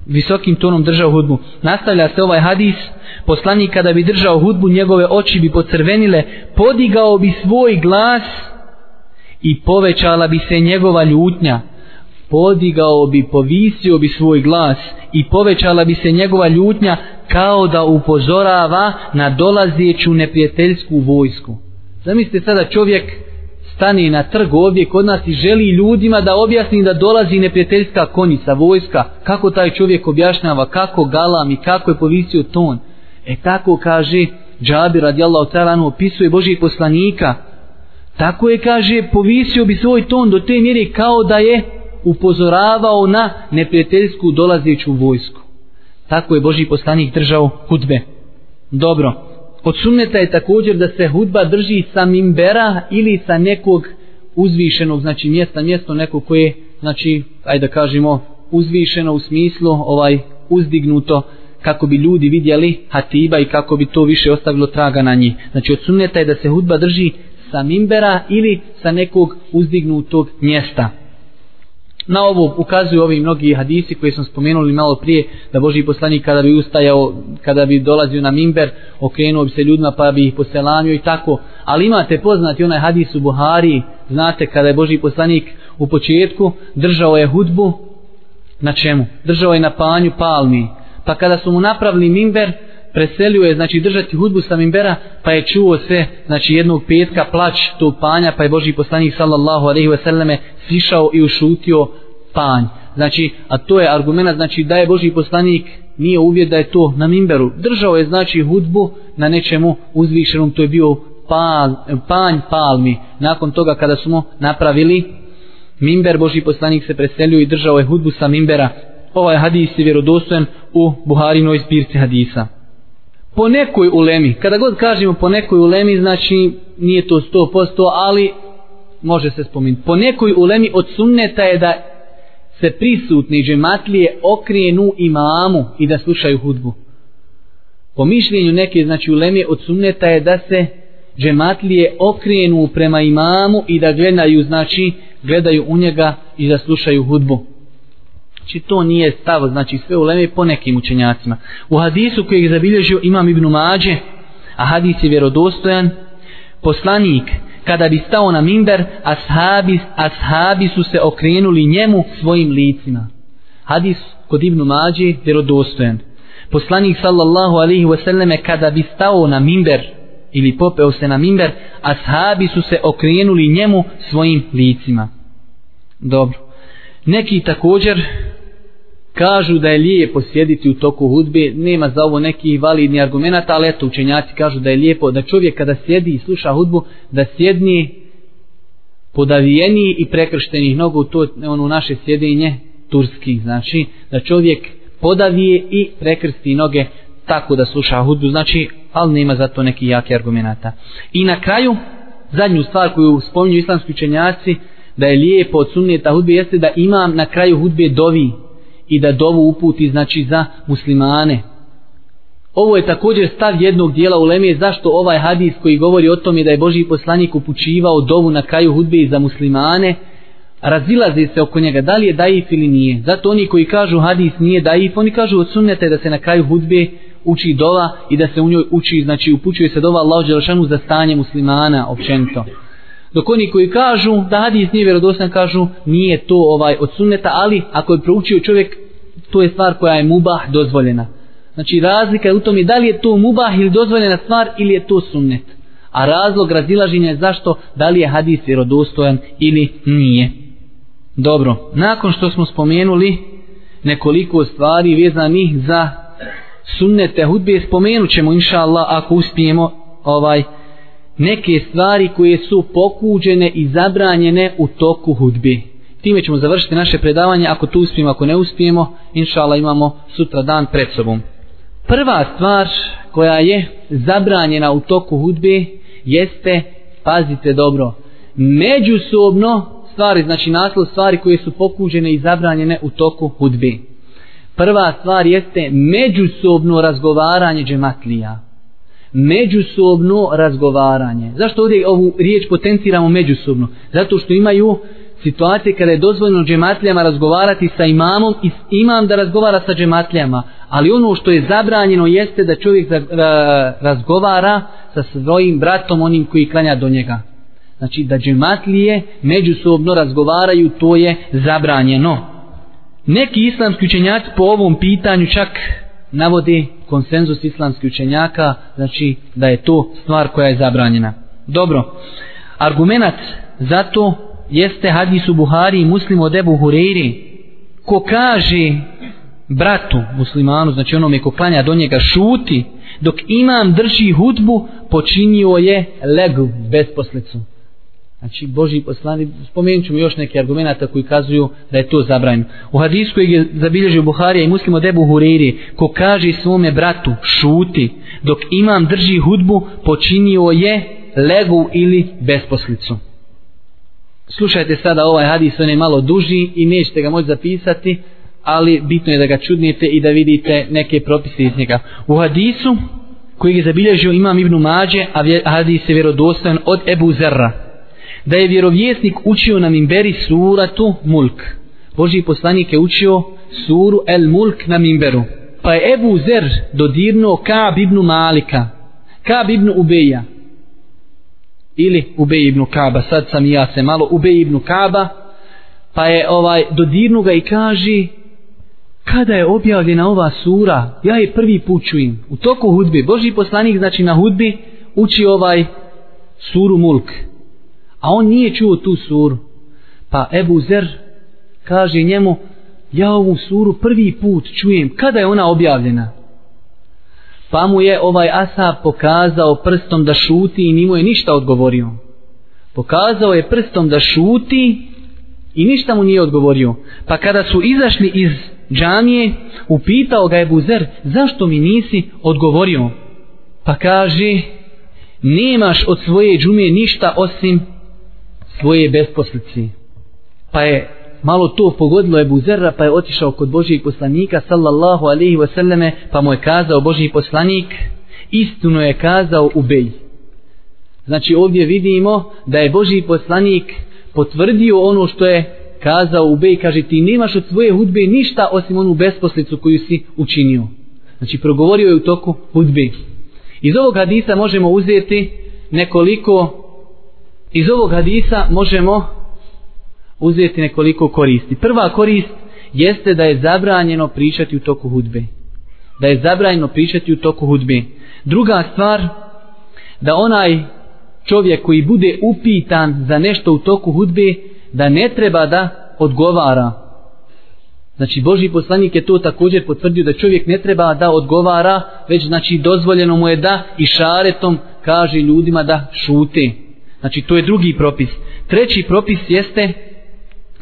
visokim tonom držao hudbu. Nastavlja se ovaj hadis, poslanik kada bi držao hudbu, njegove oči bi pocrvenile, podigao bi svoj glas i povećala bi se njegova ljutnja. Podigao bi, povisio bi svoj glas i povećala bi se njegova ljutnja kao da upozorava na dolazeću neprijateljsku vojsku. Zamislite sada čovjek stane na trg ovdje kod nas i želi ljudima da objasni da dolazi neprijateljska konjica, vojska, kako taj čovjek objašnjava, kako galam i kako je povisio ton. E tako kaže Džabir radijallahu ta'ala opisuje Božijeg poslanika. Tako je kaže povisio bi svoj ton do te mjere kao da je upozoravao na neprijateljsku dolazeću vojsku. Tako je Božji poslanik držao hudbe. Dobro, od sunneta je također da se hudba drži sa mimbera ili sa nekog uzvišenog, znači mjesta, mjesto neko koje, znači, ajde da kažemo, uzvišeno u smislu, ovaj, uzdignuto, kako bi ljudi vidjeli hatiba i kako bi to više ostavilo traga na njih. Znači, od sunneta je da se hudba drži sa mimbera ili sa nekog uzdignutog mjesta. Na ovo ukazuju ovi mnogi hadisi koji smo spomenuli malo prije da Boži poslanik kada bi ustajao, kada bi dolazio na mimber, okrenuo bi se ljudima pa bi ih poselamio i tako. Ali imate poznati onaj hadis u Buhari, znate kada je Boži poslanik u početku držao je hudbu na čemu? Držao je na panju palmi. Pa kada su mu napravili mimber, preselio je znači držati hudbu sa mimbera pa je čuo se znači jednog petka plać tog panja pa je Boži poslanik sallallahu alejhi ve selleme sišao i ušutio panj. Znači a to je argument znači da je Boži poslanik nije uvjet da je to na mimberu držao je znači hudbu na nečemu uzvišenom to je bio pal, panj palmi. Nakon toga kada smo napravili mimber Boži poslanik se preselio i držao je hudbu sa mimbera ovaj hadis je vjerodostojen u Buharinoj zbirci hadisa po nekoj ulemi, kada god kažemo po nekoj ulemi, znači nije to 100%, ali može se spomenuti. Po nekoj ulemi od sunneta je da se prisutni džematlije okrijenu imamu i da slušaju hudbu. Po mišljenju neke, znači ulemi od sunneta je da se džematlije okrijenu prema imamu i da gledaju, znači gledaju u njega i da slušaju hudbu. Znači to nije stav, znači sve uleme po nekim učenjacima. U hadisu koji je zabilježio imam Ibn Mađe, a hadis je vjerodostojan, poslanik kada bi stao na mimber, ashabi, ashabi su se okrenuli njemu svojim licima. Hadis kod Ibn Mađe vjerodostojan. Poslanik sallallahu alaihi wasallame kada bi stao na mimber ili popeo se na mimber, ashabi su se okrenuli njemu svojim licima. Dobro. Neki također kažu da je lijepo sjediti u toku hudbe, nema za ovo neki validni argumenta, ali eto učenjaci kažu da je lijepo da čovjek kada sjedi i sluša hudbu, da sjedni podavijeniji i prekrštenih nogu, to je ono naše sjedinje turski, znači da čovjek podavije i prekrsti noge tako da sluša hudbu, znači, ali nema za to neki jaki argumenta. I na kraju, zadnju stvar koju spominju islamski učenjaci, da je lijepo od sunneta hudbe, jeste da imam na kraju hudbe dovi, i da dovu uputi znači za muslimane Ovo je također stav jednog dijela u zašto ovaj hadis koji govori o tome da je Boži poslanik upućivao dovu na kraju hudbe za muslimane, razilaze se oko njega, da li je daif ili nije. Zato oni koji kažu hadis nije daif, oni kažu od sunnete da se na kraju hudbe uči dova i da se u njoj uči, znači upućuje se dova Allah Đelšanu za stanje muslimana općenito. Dok oni koji kažu da hadis nije vjerodostan, kažu nije to ovaj od sunneta, ali ako je proučio čovjek, to je stvar koja je mubah dozvoljena. Znači razlika je u tome da li je to mubah ili dozvoljena stvar ili je to sunnet. A razlog razilaženja je zašto da li je hadis vjerodostojan ili nije. Dobro, nakon što smo spomenuli nekoliko stvari vezanih za sunnete hudbe, spomenut ćemo inša Allah ako uspijemo ovaj neke stvari koje su pokuđene i zabranjene u toku hudbi. Time ćemo završiti naše predavanje, ako tu uspijemo, ako ne uspijemo, inšala imamo sutra dan pred sobom. Prva stvar koja je zabranjena u toku hudbe jeste, pazite dobro, međusobno stvari, znači naslov stvari koje su pokuđene i zabranjene u toku hudbe. Prva stvar jeste međusobno razgovaranje džematlija. Međusobno razgovaranje. Zašto ovdje ovu riječ potenciramo međusobno? Zato što imaju situacije kada je dozvoljeno džematlijama razgovarati sa imamom i imam da razgovara sa džematlijama. Ali ono što je zabranjeno jeste da čovjek razgovara sa svojim bratom, onim koji klanja do njega. Znači da džematlije međusobno razgovaraju, to je zabranjeno. Neki islamski učenjaci po ovom pitanju čak navode konsenzus islamskih učenjaka, znači da je to stvar koja je zabranjena. Dobro, argumentat za to jeste hadisu Buhari i muslim od Ebu Hureyri, ko kaže bratu muslimanu, znači onome ko klanja do njega šuti, dok imam drži hudbu, počinio je legu, besposlicu. Znači, Boži poslani, spomenut ćemo još neke argumenta koji kazuju da je to zabranjeno. U hadisu koji je zabilježio Buharija i muslim od Ebu ko kaže svome bratu, šuti, dok imam drži hudbu, počinio je legu ili besposlicu. Slušajte sada ovaj hadis, on je malo duži i nećete ga moći zapisati, ali bitno je da ga čudnite i da vidite neke propise iz njega. U hadisu koji je zabilježio imam Ibnu Mađe, a hadis je vjerodostojan od Ebu Zerra, da je vjerovjesnik učio na mimberi suratu Mulk. Boži poslanik je učio suru El Mulk na mimberu. Pa je Ebu Zer dodirnuo Kaab ibn Malika, Kaab ibn Ubeja, ili Ubej ibn Kaaba, sad sam i ja se malo, Ubej ibn Kaaba, pa je ovaj dodirnu ga i kaže, kada je objavljena ova sura, ja je prvi put čujem, u toku hudbe, Boži poslanik znači na hudbi uči ovaj suru Mulk, a on nije čuo tu suru. Pa Ebu Zer kaže njemu, ja ovu suru prvi put čujem, kada je ona objavljena? Pa mu je ovaj Asab pokazao prstom da šuti i nimo je ništa odgovorio. Pokazao je prstom da šuti i ništa mu nije odgovorio. Pa kada su izašli iz džamije, upitao ga je Buzer, zašto mi nisi odgovorio? Pa kaže, nemaš od svoje džume ništa osim svoje besposlici. Pa je malo to pogodilo Ebu Zerra, pa je otišao kod Božijeg poslanika, sallallahu alaihi wasallame, pa mu je kazao Božiji poslanik, istinu je kazao Ubej. Znači ovdje vidimo da je Božiji poslanik potvrdio ono što je kazao Ubej, kaže ti nemaš od svoje hudbe ništa osim onu besposlicu koju si učinio. Znači progovorio je u toku hudbe. Iz ovog hadisa možemo uzeti nekoliko Iz ovog hadisa možemo uzeti nekoliko koristi. Prva korist jeste da je zabranjeno pričati u toku hudbe. Da je zabranjeno pričati u toku hudbe. Druga stvar, da onaj čovjek koji bude upitan za nešto u toku hudbe, da ne treba da odgovara. Znači Boži poslanik je to također potvrdio da čovjek ne treba da odgovara, već znači dozvoljeno mu je da i šaretom kaže ljudima da šute. Znači to je drugi propis. Treći propis jeste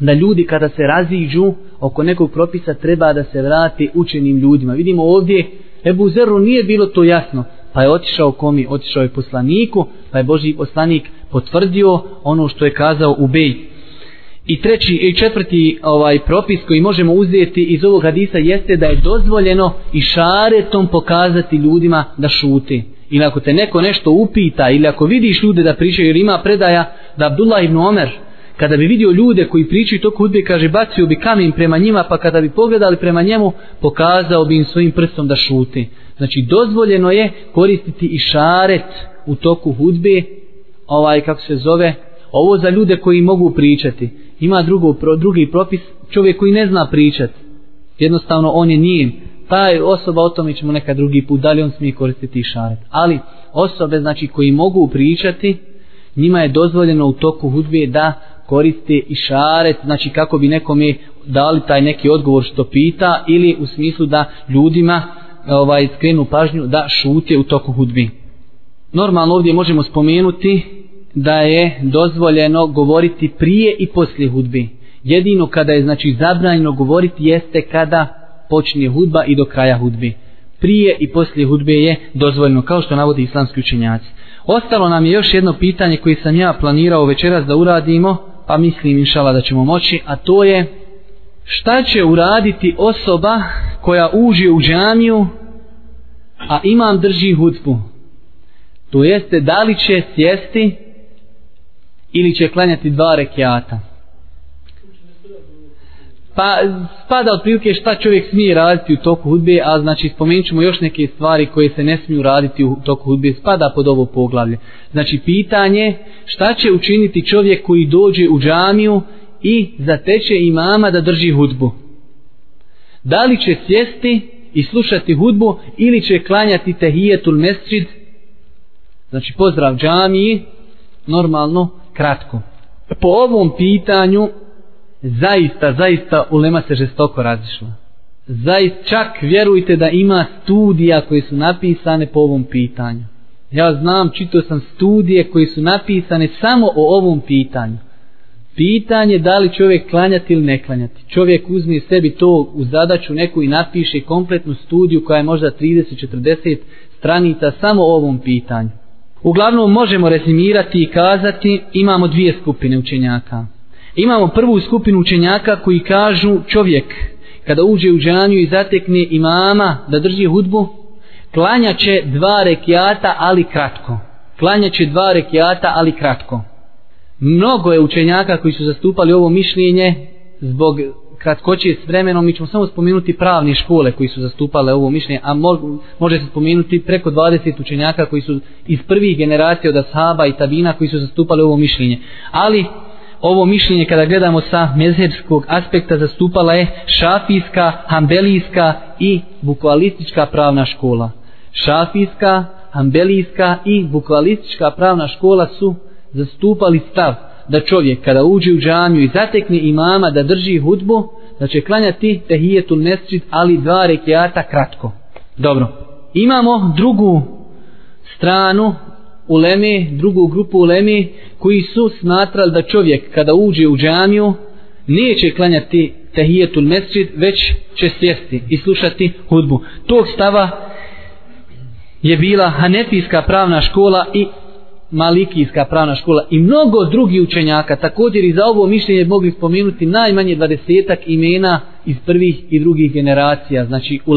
da ljudi kada se raziđu oko nekog propisa treba da se vrati učenim ljudima. Vidimo ovdje Ebu Zeru nije bilo to jasno. Pa je otišao komi, otišao je poslaniku, pa je Boži poslanik potvrdio ono što je kazao u Bej. I treći i četvrti ovaj propis koji možemo uzeti iz ovog hadisa jeste da je dozvoljeno i šaretom pokazati ljudima da šuti. Ili ako te neko nešto upita ili ako vidiš ljude da pričaju jer ima predaja da Abdullah ibn Omer kada bi vidio ljude koji pričaju to hudbe kaže bacio bi kamen prema njima pa kada bi pogledali prema njemu pokazao bi im svojim prstom da šuti. Znači dozvoljeno je koristiti i šaret u toku hudbe ovaj kako se zove ovo za ljude koji mogu pričati. Ima drugo, pro, drugi propis čovjek koji ne zna pričati jednostavno on je nijem taj osoba o tome ćemo neka drugi put da li on smije koristiti šaret ali osobe znači koji mogu pričati njima je dozvoljeno u toku hudbe da koriste i šaret znači kako bi nekom je dali taj neki odgovor što pita ili u smislu da ljudima ovaj skrenu pažnju da šute u toku hudbi normalno ovdje možemo spomenuti da je dozvoljeno govoriti prije i poslije hudbi. Jedino kada je znači zabranjeno govoriti jeste kada počne hudba i do kraja hudbe. Prije i poslije hudbe je dozvoljno, kao što navodi islamski učenjaci. Ostalo nam je još jedno pitanje koje sam ja planirao večeras da uradimo, pa mislim inšala da ćemo moći, a to je šta će uraditi osoba koja uđe u džamiju, a imam drži hudbu. To jeste da li će sjesti ili će klanjati dva rekiata. Pa spada od prilike šta čovjek smije raditi u toku hudbe, a znači spomenut ćemo još neke stvari koje se ne smiju raditi u toku hudbe, spada pod ovo poglavlje. Znači pitanje šta će učiniti čovjek koji dođe u džamiju i zateče imama da drži hudbu. Da li će sjesti i slušati hudbu ili će klanjati tehijetul mesčid, znači pozdrav džamiji, normalno kratko. Po ovom pitanju zaista, zaista ulema se žestoko razišla. Zaista, čak vjerujte da ima studija koje su napisane po ovom pitanju. Ja znam, čitao sam studije koje su napisane samo o ovom pitanju. Pitanje da li čovjek klanjati ili ne klanjati. Čovjek uzme sebi to u zadaću neku i napiše kompletnu studiju koja je možda 30-40 stranica samo o ovom pitanju. Uglavnom možemo rezimirati i kazati imamo dvije skupine učenjaka. Imamo prvu skupinu učenjaka koji kažu čovjek kada uđe u džanju i zatekne imama da drži hudbu, klanja će dva rekiata ali kratko. Klanja će dva rekiata ali kratko. Mnogo je učenjaka koji su zastupali ovo mišljenje zbog kratkoće s vremenom, mi ćemo samo spomenuti pravne škole koji su zastupale ovo mišljenje, a može se spomenuti preko 20 učenjaka koji su iz prvih generacija od Ashaba i Tabina koji su zastupali ovo mišljenje. Ali ovo mišljenje kada gledamo sa mezhebskog aspekta zastupala je šafijska, hambelijska i bukvalistička pravna škola. Šafijska, hambelijska i bukvalistička pravna škola su zastupali stav da čovjek kada uđe u džamiju i zatekne imama da drži hudbu, da će klanjati tehijetul mesčid, ali dva rekiata kratko. Dobro. Imamo drugu stranu uleme, drugu grupu uleme, koji su smatrali da čovjek kada uđe u džamiju neće klanjati tehijetul mesčid, već će sjesti i slušati hudbu. Tog stava je bila hanefijska pravna škola i Malikijska pravna škola i mnogo drugih učenjaka također i za ovo mišljenje mogli spomenuti najmanje dvadesetak imena iz prvih i drugih generacija, znači u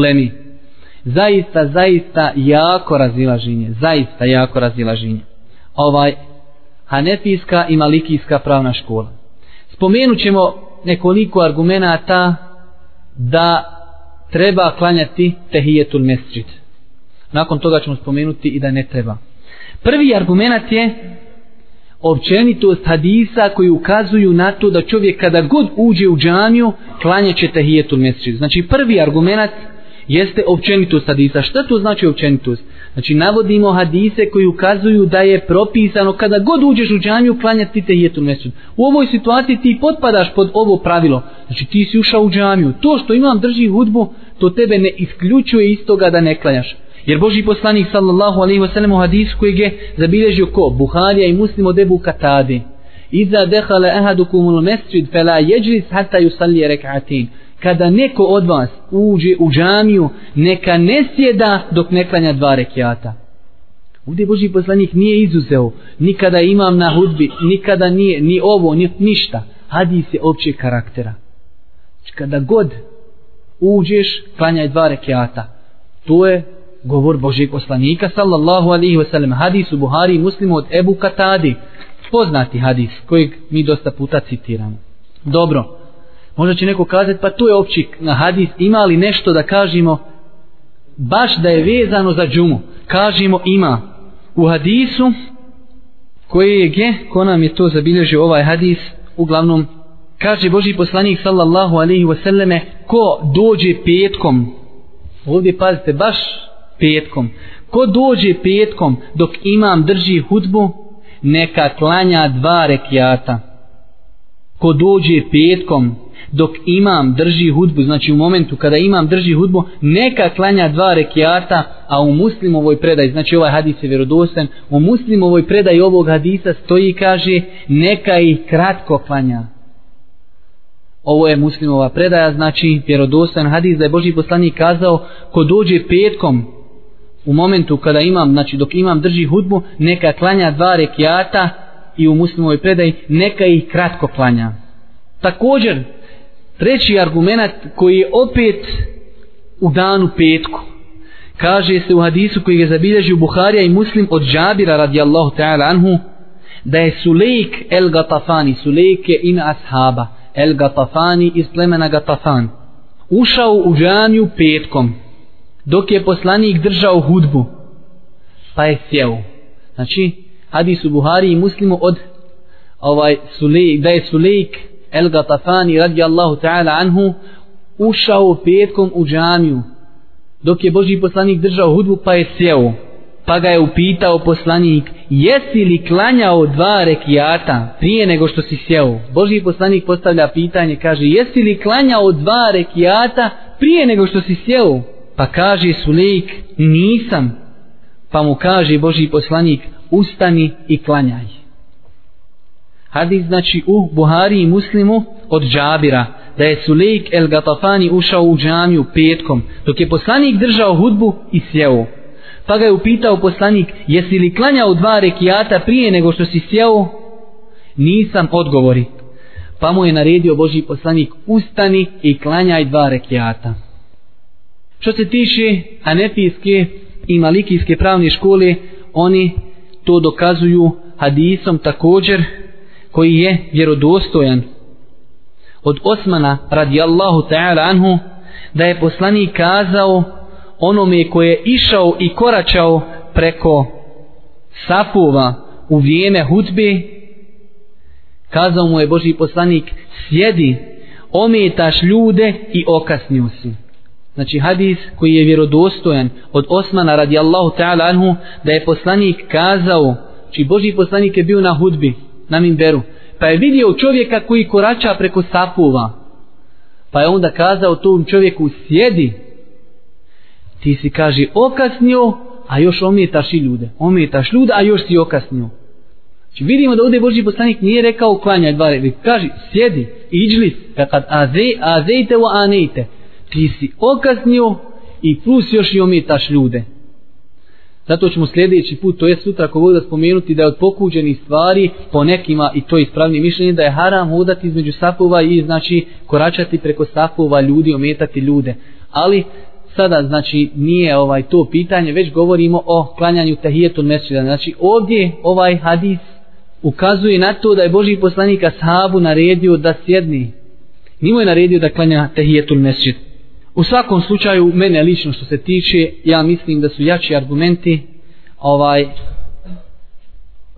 Zaista, zaista jako razilaženje, zaista jako razilaženje. Ovaj Hanefijska i Malikijska pravna škola. Spomenut ćemo nekoliko argumenta da treba klanjati tehijetul mesđid. Nakon toga ćemo spomenuti i da ne treba. Prvi argument je općenitost hadisa koji ukazuju na to da čovjek kada god uđe u džamiju klanjaće tehijetul mesđid. Znači prvi argument je jeste općenitost hadisa. Šta to znači općenitost? Znači navodimo hadise koji ukazuju da je propisano kada god uđeš u džamiju klanjati tahijetul mesečid. U ovoj situaciji ti potpadaš pod ovo pravilo. Znači ti si ušao u džamiju. To što imam drži hudbu to tebe ne isključuje iz toga da ne klanjaš. Jer Boži poslanik sallallahu alaihi wasallam u hadisu kojeg je zabilježio ko? Buharija i muslim od Ebu Katadi. Iza dehala ahadukumul mesjid fela jeđris hata yusalli rek'atin. Kada neko od vas uđe u džamiju, neka ne sjeda dok ne klanja dva rekiata. Ovdje Boži poslanik nije izuzeo, nikada imam na hudbi, nikada nije, ni ovo, ni, ništa. hadis je općeg karaktera. Kada god uđeš, klanjaj dva rekiata. To je govor Božeg poslanika, sallallahu alihi wasallam. Hadis u Buhari i muslimu od Ebu Katadi. Poznati hadis kojeg mi dosta puta citiramo. Dobro, možda će neko kazati, pa to je opći na hadis, ima li nešto da kažemo baš da je vezano za džumu? Kažemo ima. U hadisu, koji je ge, ko nam je to zabilježio ovaj hadis, uglavnom kaže Boži poslanik sallallahu alaihi wasallame ko dođe petkom ovdje pazite baš petkom ko dođe petkom dok imam drži hudbu neka klanja dva rekiata ko dođe petkom dok imam drži hudbu znači u momentu kada imam drži hudbu neka klanja dva rekiata a u muslimovoj predaj znači ovaj hadis je vjerodostan u muslimovoj predaj ovog hadisa stoji i kaže neka ih kratko klanja ovo je muslimova predaja, znači vjerodostan hadis da je Boži poslanik kazao ko dođe petkom u momentu kada imam, znači dok imam drži hudbu, neka klanja dva rekiata i u muslimovoj predaji neka ih kratko klanja. Također, treći argument koji je opet u danu petku. Kaže se u hadisu koji je zabilježio Buharija i Muslim od Džabira radijallahu ta'ala anhu da je Sulejk el Gatafani, Sulejk je in ashaba, El Gatafani iz plemena Gatafan ušao u džamiju petkom dok je poslanik držao hudbu pa je sjeo znači hadis u Buhari i muslimu od ovaj Sulejk, da je Sulejk El Gatafani radijallahu ta'ala anhu ušao petkom u džamiju. Dok je Boži poslanik držao hudbu pa je sjeo pa ga je upitao poslanik jesi li klanjao dva rekiata prije nego što si sjeo? Boži poslanik postavlja pitanje kaže jesi li klanjao dva rekiata prije nego što si sjeo? Pa kaže Sulejk nisam. Pa mu kaže Boži poslanik ustani i klanjaj hadis znači u Buhari i Muslimu od Džabira da je Sulejk el Gatafani ušao u džamiju petkom dok je poslanik držao hudbu i sjeo Pa ga je upitao poslanik, jesi li klanjao dva rekiata prije nego što si sjeo? Nisam odgovori. Pa mu je naredio Boži poslanik, ustani i klanjaj dva rekiata. Što se tiše anefijske i malikijske pravne škole, oni to dokazuju hadisom također, koji je vjerodostojan. Od Osmana radijallahu ta'ala anhu, da je poslanik kazao, onome koje je išao i koračao preko safova u vrijeme hudbe kazao mu je Boži poslanik sjedi ometaš ljude i okasnio si znači hadis koji je vjerodostojan od Osmana radijallahu ta'ala anhu da je poslanik kazao či znači Boži poslanik je bio na hudbi na minberu. Pa je vidio čovjeka koji korača preko sapova. pa je onda kazao tom čovjeku sjedi. Ti si kaže okasnio a još ometaš i ljude. Ometaš ljude a još si okasnio. Znači vidimo da ovdje Boži poslanik nije rekao klanjaj dva rebi kaže sjedi iđlis, kad aze, azejte o anejte. Ti si okasnio i plus još i ometaš ljude. Zato ćemo sljedeći put, to je sutra ako bude spomenuti da je od pokuđenih stvari po nekima i to je ispravni mišljenje da je haram hodati između safova i znači koračati preko safova ljudi, ometati ljude. Ali sada znači nije ovaj to pitanje, već govorimo o klanjanju tahijetul mesčida. Znači ovdje ovaj hadis ukazuje na to da je Boži poslanik ashabu naredio da sjedni. Nimo je naredio da klanja tahijetul mesčid. U svakom slučaju, mene lično što se tiče, ja mislim da su jači argumenti ovaj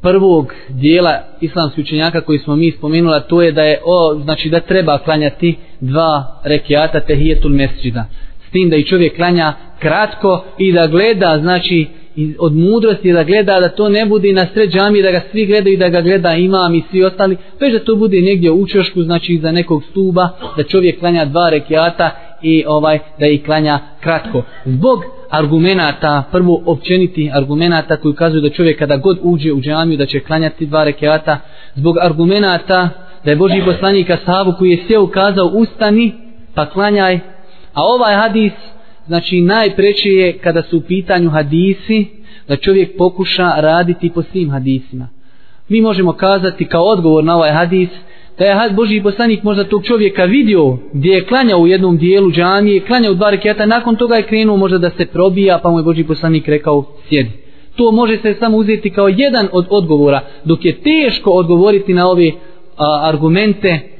prvog dijela islamskih učenjaka koji smo mi spomenuli, to je da je o, znači da treba klanjati dva rekiata tehijetul mesčida tim da i čovjek klanja kratko i da gleda, znači od mudrosti da gleda da to ne bude na sred džami da ga svi gledaju da ga gleda imam i svi ostali već da to bude negdje u čošku znači za nekog stuba da čovjek klanja dva rekiata i ovaj da ih klanja kratko zbog argumenata prvo općeniti argumenata koji ukazuju da čovjek kada god uđe u džamiju da će klanjati dva rekiata zbog argumenata da je Boži poslanik Asavu koji je sve ukazao ustani pa klanjaj A ovaj hadis, znači najpreće je kada su u pitanju hadisi, da čovjek pokuša raditi po svim hadisima. Mi možemo kazati kao odgovor na ovaj hadis, da je Boži poslanik možda tog čovjeka vidio gdje je klanjao u jednom dijelu džamije, klanjao dva rekiata, nakon toga je krenuo možda da se probija, pa mu je Boži poslanik rekao sjedi. To može se samo uzeti kao jedan od odgovora, dok je teško odgovoriti na ove a, argumente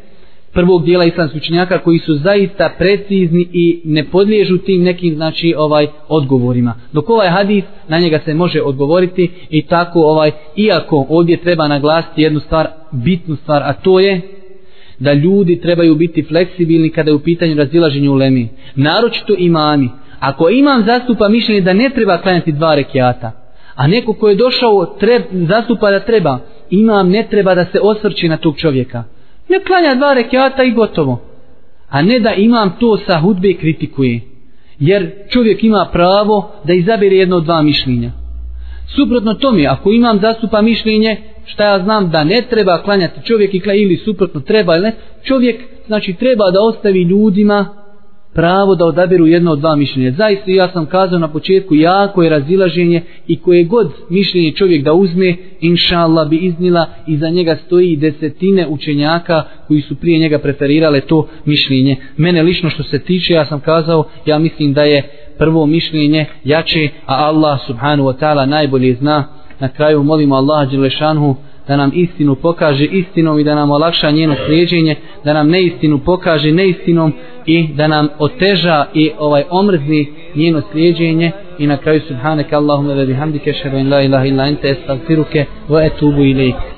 prvog dijela islamskih učenjaka koji su zaista precizni i ne podliježu tim nekim znači ovaj odgovorima. Dok ovaj hadis na njega se može odgovoriti i tako ovaj iako ovdje treba naglasiti jednu stvar, bitnu stvar, a to je da ljudi trebaju biti fleksibilni kada je u pitanju razilaženja u lemi. Naročito imami. Ako imam zastupa mišljenje da ne treba klanjati dva rekiata, a neko ko je došao treb, zastupa da treba, imam ne treba da se osvrći na tog čovjeka ne klanja dva rekiata i gotovo. A ne da imam to sa hudbe kritikuje. Jer čovjek ima pravo da izabere jedno od dva mišljenja. Suprotno tome, ako imam zastupa mišljenje, šta ja znam da ne treba klanjati čovjek i klanja ili suprotno treba ili ne, čovjek znači treba da ostavi ljudima pravo da odaberu jedno od dva mišljenja. Zaista ja sam kazao na početku jako je razilaženje i koje god mišljenje čovjek da uzme, inša Allah bi iznila i za njega stoji desetine učenjaka koji su prije njega preferirale to mišljenje. Mene lično što se tiče, ja sam kazao, ja mislim da je prvo mišljenje jače, a Allah subhanahu wa ta'ala najbolje zna. Na kraju molimo Allaha Đelešanhu da nam istinu pokaže istinom i da nam olakša njeno slijeđenje, da nam neistinu pokaže neistinom i da nam oteža i ovaj omrzni njeno slijeđenje i na kraju subhanaka Allahumma wa bihamdika ashhadu an la ilaha illa anta astaghfiruka wa atubu ilayk.